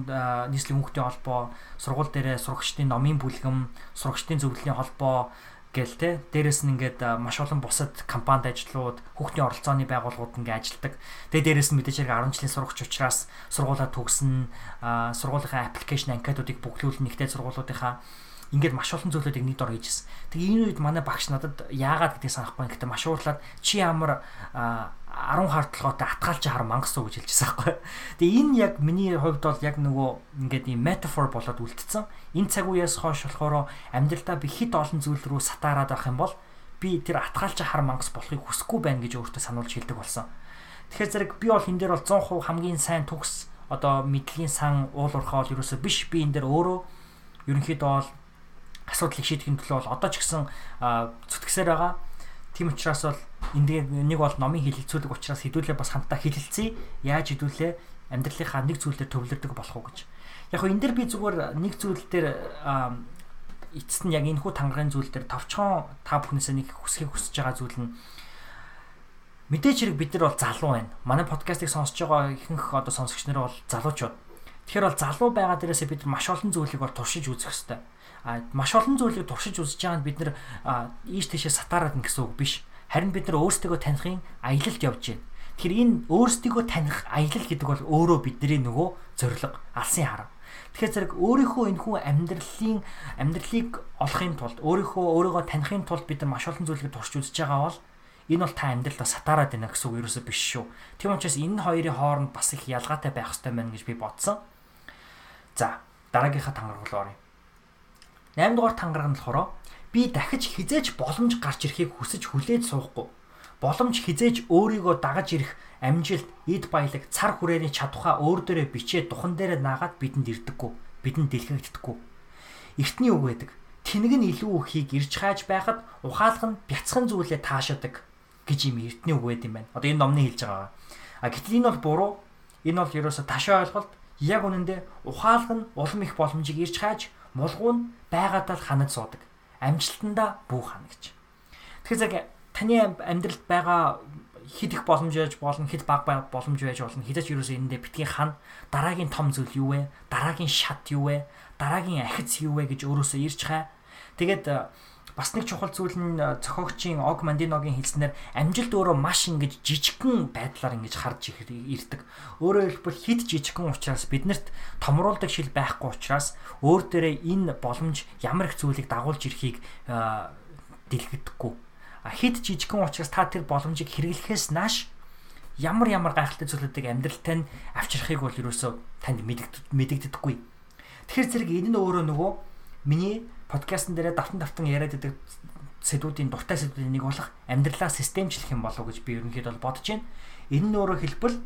нийслэлийн хүүхдийн холбоо, сургууль дээрээ сурагчдын номын бүлгэм, сурагчдын зөвлөлийн холбоо гэл те дээрэс нь ингээд маш олон бусад компанид ажлууд хүүхдийн оролцооны байгууллагууд ингээд ажилдаг. Тэгээ дээрэс нь мэдээж хэрэг 10 жилийн сурагч учраас сургуулаа төгснө, сургуулийнхаа аппликейшн анкетуудыг бүглүүлнэ нэгтэй сургуулиудынхаа ингээд маш олон зүйлүүдийг нэг дор хийжсэн. Тэгээ энэ үед манай багш надад яагаад гэдгийг санахгүй. Гэхдээ маш уурлаад чи ямар 10 хар толгойтой атгаалж хар мангас уу гэж хэлчихсэн байхгүй. Тэгээ энэ яг миний хувьд бол яг нөгөө ингээд ийм метафор болоод үлдсэн. Энэ цаг үеэс хойш болохоор амьдралдаа би хит олон зүйл рүү сатаарад байх юм бол би тэр атгаалж хар мангас болохыг хүсэхгүй байна гэж өөртөө сануулж хэлдэг болсон. Тэгэхээр зэрэг би бол энэ дээр бол 100% хамгийн сайн төгс одоо мэдлэгийн сан уул уурхаа бол ерөөсөө биш би энэ дээр өөрөө ерөнхийдөө бол асуудлыг шийдэхин төлөө бол одоо ч гэсэн зүтгэсээр байгаа. Тийм учраас бол энэ нэг бол номын хилэлцүүлэг учраас хэдүүлээ бас хамтдаа хилэлцээ. Яаж хэдүүлээ амьдралынхаа нэг зүйлээр төвлөрдөг болох уу гэж. Яг хөө энэ дэр би зүгээр нэг зүйл дээр эцэст нь яг энэ хүү тангаргийн зүйл дээр товчхон та бүхнээсээ нэг хүсхийг хүсэж байгаа зүйл нь Мэдээж хэрэг бид нар бол залуу байна. Манай подкастыг сонсож байгаа ихэнх одоо сонсогч нар бол залуучууд. Тэгэхээр бол залуу байгаа дээрээсээ бид маш олон зүйлийг бол туршиж үзэх хэрэгтэй. Маш олон зүйлийг туршиж үзэж байгаа нь бид нар ийш тийшээ сатаарад ин гэсэн үг биш. Харин бид нар өөрсдөө таних аялалд явж байна. Тэгэхээр энэ өөрсдийгөө таних аялал гэдэг бол өөрөө бидний нөгөө зориг, алсын харав. Тэгэхээр зэрэг өөрийнхөө энэ хүн амьдралын амьдралыг олохын тулд өөрийнхөө өөрийгөө танихын тулд бид нар маш олон зүйлийг туршиж үзэж байгаа бол энэ бол та амьдралдаа сатаарад байна гэсэн үг ерөөсөө биш шүү. Тийм учраас энэ хоёрын хооронд бас их ялгаатай байх хэрэгтэй байна гэж би бодсон. За, дараагийнхаа тангараг руу оръё. 8 дугаар тангараг нь болохоор би дахиж хизээж боломж гарч ирэхийг хүсэж хүлээж суухгүй. Боломж хизээж өөрийгөө дагаж ирэх амжилт, эд баялаг, цар хүрээний чадвараа өөр дээрээ бичээд духан дээрээ наагаад бидэнд ирдэггүй. Бидэнд дэлгэгддэггүй. Эртний үг байдаг. Тэнэг нь илүү ихийг ирж хааж байхад ухаалга нь бяцхан зүйлээ таашаадаг гэж юм эртний үг байд юм байна. Одоо энэ номны хэлж байгаа. А гэтэл энэ бол буруу. Энэ бол ерөөсө ташаа ойлголт. Яг үнэндээ ухаалга нь улам их боломжийг ирж хааж мулгуу нь байгаадаа л ханаж суудаг. Амжилтандаа бүү хана гэж. Тэгэхээр зэрэг таны амьдралд байгаа хэд их боломж байж болно хэд бага боломж байж болно хэдэж ерөөсөө энэндээ битгий хан дараагийн том зүйл юу вэ дараагийн шат юу вэ дараагийн ахиц юу вэ гэж өөрөөсөө ирж хаа тэгээд бас нэг чухал зүйл нь э, зохиогчийн Og Mandinoгийн хэлснээр амжилт өөрөө маш ингэж жижигхэн байдлаар ингэж харж ирдэг. Өөрөөр хэлбэл хит жижигхэн учраас биднэрт томруулдаг шил байхгүй учраас өөр дээрээ энэ боломж ямар их зүйлийг дагуулж ирэхийг э, дэлгэдэггүй. Хит жижигхэн учраас та тэр боломжийг хэрэглэхээс нааш ямар ямар гайхалтай зүйлүүдийг амьдралтай нь авчрахыг бол ерөөсөө танд мэдэгддэггүй. Тэгэхээр зэрэг энэ нь өөрөө нөгөө миний подкастн дээрээ давтан давтан яриад байдаг сэдвүүдийн дуртай сэдвүүдийн нэг болох амьдралаа системчлэх юм болов гэж би ерөнхийдөө бодож байна. Энэ нь өөрөөр хэлбэл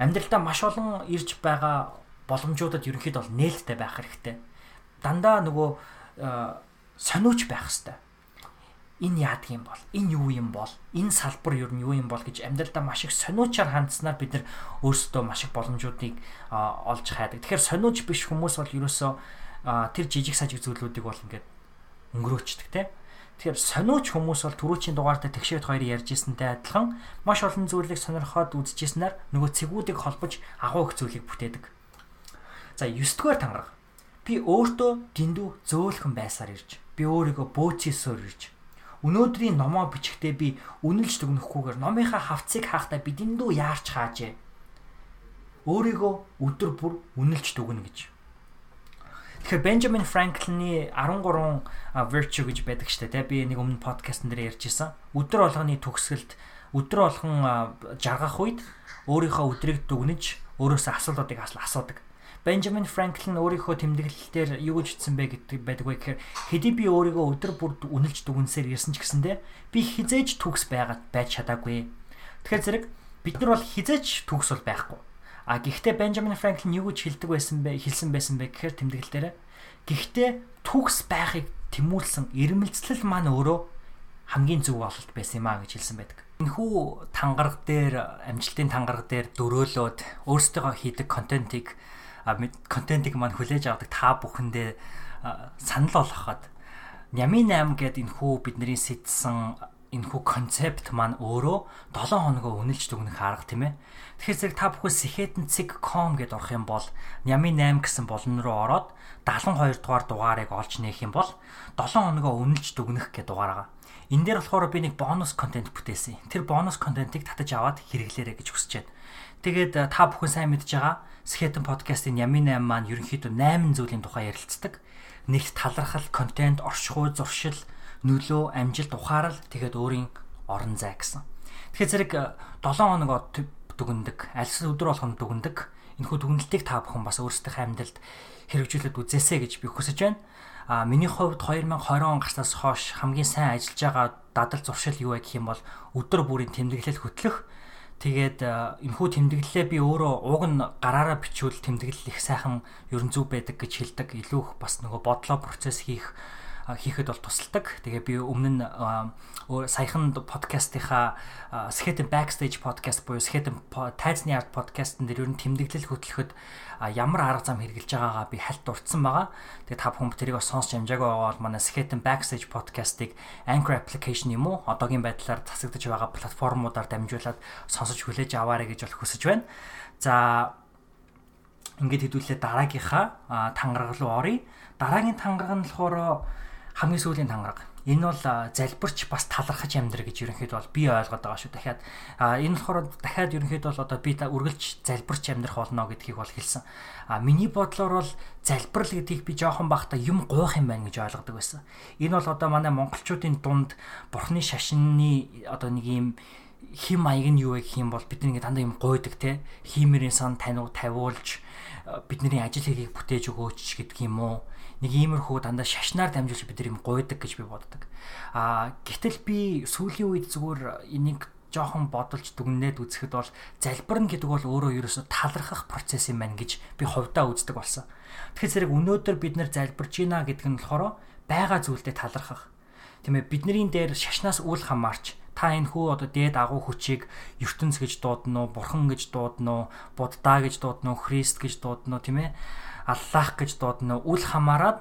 амьдралдаа маш олон ирж байгаа боломжуудад ерөнхийдөө бол нээлттэй байх хэрэгтэй. Дандаа нөгөө э, сониуч байх хэрэгтэй. Энэ яадаг юм бол, энэ юу юм бол, энэ салбар юу нь юу юм бол гэж амьдралдаа маш их сониучаар хандснаар бид нар өөрсдөө маш их боломжуудыг олж хайдаг. Тэгэхээр сониуч биш хүмүүс бол ерөөсөө тэр жижиг сажиг зүйлүүдийг бол ингээд өнгөрөөчдөг те. Тэгэхээр сониуч хүмүүс бол түрүүчийн дугаартаа тэгшээд хоёр ярьжсэнтэй адилхан маш олон зүйлийг сонирхоод үзэжсэнээр нөгөө цэгүүдийг холбож агуу их зүйлийг бүтээдэг. За 9 дугаар тангараг. Би өөртөө дэндүү зөөлхөн байсаар ирж, би өөрийгөө бөөцөөсөөр ирж. Өнөөдрийн номоо бичихдээ би үнэлж дүгнэхгүйгээр номынхаа хавцыг хаахтаа би дэндүү яарч хаажээ. Өөрийгөө өдөр бүр үнэлж дүгнэ гэж Тэгэхээр Benjamin Franklin-ы 13 virtue гэж байдаг штэ тий би нэг өмнө подкастн дээр ярьж исэн. Өдөр болгоны төгсгөлд өдөр болгон жаргах үед өөрийнхөө өдрийг дүгнэж өөрөөсөө асуултуудыг асуудаг. Benjamin Franklin өөрийнхөө тэмдэглэлээр юу гэж хэлсэн бэ гэдэг байдаг вэ гэхээр хэдий би өөрийгөө өдөр бүр үнэлж дүгнсээр ирсэн ч гэсэндэ би хизээж төгс байгаад байж чадаагүй. Тэгэхээр зэрэг бид нар бол хизээж төгс бол байхгүй А гэхдээ Benjamin Franklin юу гэж хэлдэг байсан бэ? Хэлсэн байсан бэ гэхээр тэмдэглэл дээр. Гэхдээ түүхс байхыг тэмүүлсэн ирмэлцлэл маань өөрөө хамгийн зөв бололт байсан юм а гэж хэлсэн байдаг. Энэхүү тангараг дээр амжилтын тангараг дээр дөрөөлөөд өөрсдөө хийдэг контентийг контентийг маань хүлээж авдаг та бүхэндээ санал болгоход Нями 8 гэдэг энэхүү бидний сэтсэн энэхүү концепт маань өөрөө 7 хоногоо үнэлж дүгнэх арга тийм ээ. Тэгэхээр зэрэг та бүхэн sechetncig.com гэдээ орох юм бол Нями 8 гэсэн болон руу ороод 72 дугаар дугаарыг олж нээх юм бол 7 хоногоо үнэлж дүгнэх гэдэг дугаар байгаа. Энэ дээр болохоор би нэг бонус контент бүтээсэн. Тэр бонус контентыг татаж аваад хэрэглээрэй гэж хүсэж байна. Тэгээд э, та бүхэн сайн мэдж байгаа Skeleton podcast-ийн Ями 8 маань ерөнхийдөө 8 зүйлийн тухай ярилцдаг. Нэгт талархал, контент, оршихуй, зуршил, нөлөө, амжилт, ухаарал тэгээд өөрийн орон зай гэсэн. Тэгэхээр зэрэг 7 э, хоног дүгндэг, альс өдөр болгоно дүгндэг энэхүү дүгнэлтийг та бүхэн бас өөрсдийнхээ амьдралд хэрэгжүүлээд үзээсэй гэж би хүсэж байна. А миний хувьд 2020 он гарснаас хойш хамгийн сайн ажиллаж байгаа дадал зуршил юу вэ гэх юм бол өдөр бүрийн тэмдэглэл хөтлөх. Тэгээд энэхүү тэмдэглэлээ би өөрөө уг нь гараараа бичвэл тэмдэглэл их сайхан ерөн зүв байдаг гэж хэлдэг. Илүү их бас нөгөө бодлоо процесс хийх хийхэд бол тусалдаг. Тэгээ би өмнө нь саяхан подкастынхаа Skeleton Backstage podcast буюу Skeleton тайзны арт подкастн дээр ер нь тэмдэглэл хөтлөхөд ямар арга зам хэрэгжилж байгаагаа би хальт дурдсан байгаа. Тэгээ та бүхэн тэрийг бас сонсч амжаагүй байгаа бол манай Skeleton Backstage podcast-ыг Anchor application юм уу одоогийн байдлаар засагдж байгаа платформудаар дамжуулаад сонсож хүлээж аваарай гэж бол хүсэж байна. За ингээд хэдүүлээ дараагийнхаа тангараг руу оръё. Дараагийн тангараг нь болохоор хамгийн сүүлийн тангараг. Энэ бол залбирч бас талархаж амьдрах гэж ерөнхийд бол би ойлгоод байгаа шүү. Дахиад энэ болохоор дахиад ерөнхийд бол одоо би үргэлж залбирч амьдрах болно гэдгийг бол хэлсэн. А миний бодлоор бол залбирал гэдгийг би жоохон бахта юм гуйх юм байна гэж ойлгодог байсан. Энэ бол одоо манай монголчуудын дунд бурхны шашинны одоо нэг юм хим маяг нь юу вэ гэх юм бол бид нэг дандаа юм гуйдаг те хиймэрийн сан таниу тавиулж бидний ажил хэргийг бүтээж өгөөч гэдэг юм уу нэг иймэрхүү дандаа шашнаар дамжуулж бид нар юм гуйдаг гэж би боддог. Аа гэтэл би сүүлийн үед зүгээр энийг жоохон бодолж дүгнээд үзэхэд бол залбирна гэдэг бол өөрөө ерөөсө талархах процесс юм байна гэж би хувьдаа үздэг болсон. Тэгэхээр зэрэг өнөөдөр бид нар залбирж байна гэдэг нь болохоор байгаа зүйлдээ талархах. Тийм ээ бидний дээр шашнаас үл хамаарч та энэ хүү одоо дээд агуу хүчийг ертөнц гэж дуудана уу, бурхан гэж дуудана уу, буддаа гэж дуудана уу, христ гэж дуудана уу, тийм ээ аллах гэж дуудана үл хамааран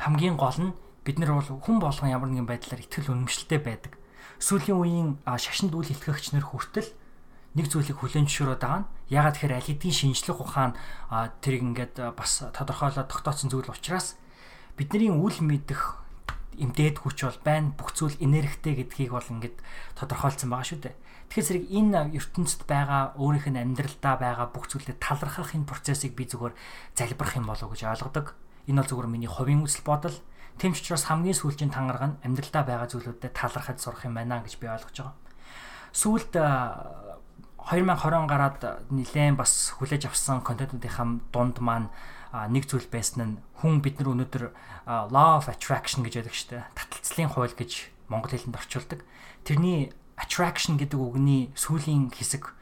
хамгийн гол нь бид нар бол хүн болгон ямар нэгэн байдлаар итгэл үнэмшилтэй байдаг. Сүүлийн үеийн шашинд үл хэлтгэгч нар хүртэл нэг зүйлийг хүлэн зөвшөөрöd байгаа нь ягаад тэгэхээр аль хэдийн шинжлэх ухаан тэрийг ингээд бас тодорхойлоод тогтооцсон зүйл учраас бидний үл мэдэх имдээд хүч бол байна бүх зүйл энергитэй гэдгийг бол ингээд тодорхойлцсон байгаа шүү дээ. Тэгэхээр зэрэг энэ ертөнцид байгаа өөрийнх нь амьдралдаа байгаа бүх зүйлээ талархах энэ процессыг би зүгээр залбирах юм болов гэж ойлгодог. Энэ бол зүгээр миний хувийн үзэл бодол. Тэм ч учраас хамгийн сүүлчийн тангараг нь амьдралдаа байгаа зүйлүүдэд талархаж сурах юм байна гэж би ойлгож байгаа. Сүүлд 2020 гараад нэлээд бас хүлээж авсан контентуудынхаа дунд маань нэг зүйл байсан нь хүн бид нар өнөөдөр law of attraction гэж яддаг штэ таталцлын хууль гэж монгол хэлэнд орчуулдаг. Тэрний attraction гэдэг үгний сүүлийн хэсэг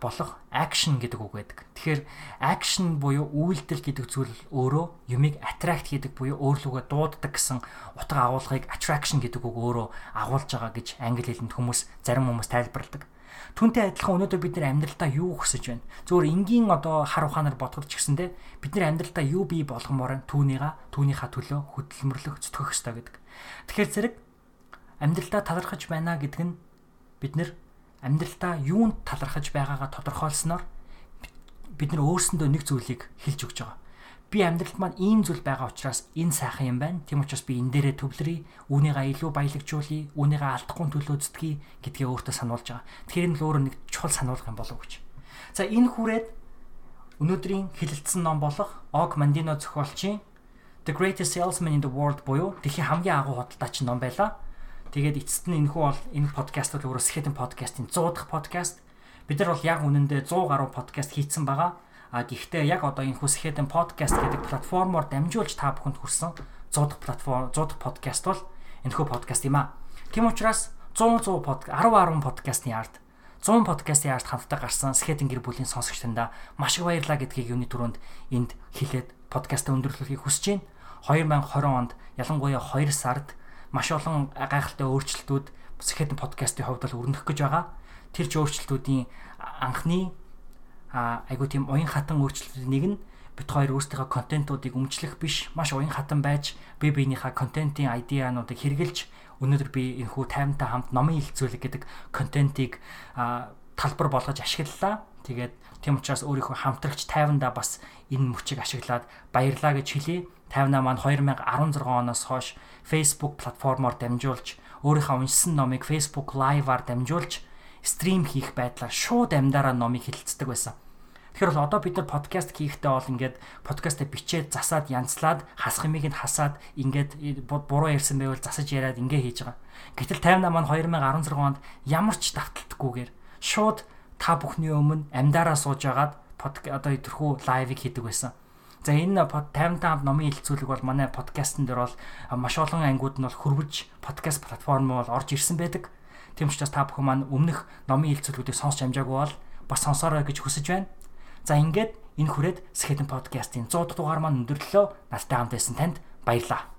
болох action гэдэг үг байдаг. Тэгэхээр action буюу үйлдэл гэдэг зүйл өөрөө юмыг attract гэдэг буюу өөрлөгөө дууддаг гэсэн утга агуулгыг attraction гэдэг үг өөрөө агуулж байгаа гэж англи хэлэнд хүмүүс зарим хүмүүс тайлбарладаг. Түүнтэй адилхан өнөөдөр бид нар амьдралдаа юу хүсэж байна? Зөвхөн энгийн одоо хар ухаанаар бодоход ч гэсэндэ бид нар амьдралдаа юу бий болгомоор түүнийга түүнийхээ төлөө хөдөлмөрлөх зүтгэх ёстой гэдэг. Тэгэхээр зэрэг амьдралдаа талархаж байна гэдэг нь бид нэр амьдралдаа юунд талархаж байгаагаа тодорхойлсноор бид нар өөрсөндөө нэг зүйлийг хэлж өгч байгаа. Би амьдралд маань ийм зүйл байгаа учраас энэ сайхан юм байна. Тийм учраас би энэ дээрээ төвлөрье, үүнийгээ илүү баялагжуулъя, үүнийгээ алдахгүй төлөөцдгий гэдгээ өөртөө сануулж байгаа. Тэгэхээр энэ л өөрөө нэг чухал сануулга юм болов гэж. За энэ хүрээд өнөөдрийн хилэлцсэн ном болох Og Mandino зохиолчийн The Greatest Salesman in the World буюу дэлхийн хамгийн агуу худалдаач ном байлаа. Тэгээд эцэст нь энэхүү бол энэ подкаст бол өөрөө Skeleton podcast-ийн 100 дахь подкаст. Бид нар бол яг үнэндээ 100 гаруй подкаст хийцэн байгаа. А гэхдээ яг одоо энэ Skeleton podcast гэдэг платформоор дамжуулж та бүхэнд хүрсэн 100 дахь платформ 100 дахь подкаст бол энэхүү подкаст юм а. Тийм учраас 100 100 под 10 10 подкастны ард 100 подкастын ард хамтдаа гарсан Skeleton гэр бүлийн сонсогчдандаа маш их баярлалаа гэдгийг юуны түрүүнд энд хэлээд подкаста өндөрлөхийг хүсэж байна. 2020 онд ялангуяа 2 сард маш олон гайхалтай өөрчлөлтүүд Skeleton podcast-ийн хувьд бол өрнөх гэж байгаа. Тэр ч өөрчлөлтүүдийн анхны айгуу тийм уян хатан өөрчлөлтүүдийн нэг нь бит хоёр өөрсдийнхөө контентуудыг өмчлөх биш маш уян хатан байж би биенийхээ контентын айдиануудыг хэрэгжилж өнөөдөр би энэхүү таймтай хамт номын хилцүүлэг гэдэг контентыг талбар болгож ашиглалаа. Тэгээд тийм учраас өөрийнхөө хамтрагч тайвандаа бас энэ мөчийг ашиглаад баярлаа гэж хэлье. Тайвнаа маань 2016 оноос хойш Facebook платформоор дамжуулж өөрийнхөө уншсан номыг Facebook Live-аар дамжуулж стрим хийх байдлаар шууд амьдараа номыг хэлэлцдэг байсан. Тэгэхээр бол одоо бид нар подкаст хийхдээ бол ингээд подкастаа бичээд засаад янзлаад хасах юмыг нь хасаад ингээд буруу ярьсан байвал засаж яриад ингээ хийж байгаа. Гэтэл 58 маань 2016 онд ямар ч давталтгүйгээр шууд та бүхний өмнө амьдараа сууж агаад одоо тэрхүү лайвыг хийдэг байсан. За энэ 55 хамт номын хилцүүлэг бол манай подкастн дээр бол маш олон ангиуд нь бол хөрвж подкаст платформ бол орж ирсэн байдаг. Тийм учраас та бүхэн маань өмнөх номын хилцүүлгүүдийг сонсч амжаагүй бол бас сонсоорой гэж хүсэж байна. За ингээд энэ хүрээд Skeleton podcast-ийн 100 дугаар маань өндөрлөө. Настай хамт байсан танд баярлалаа.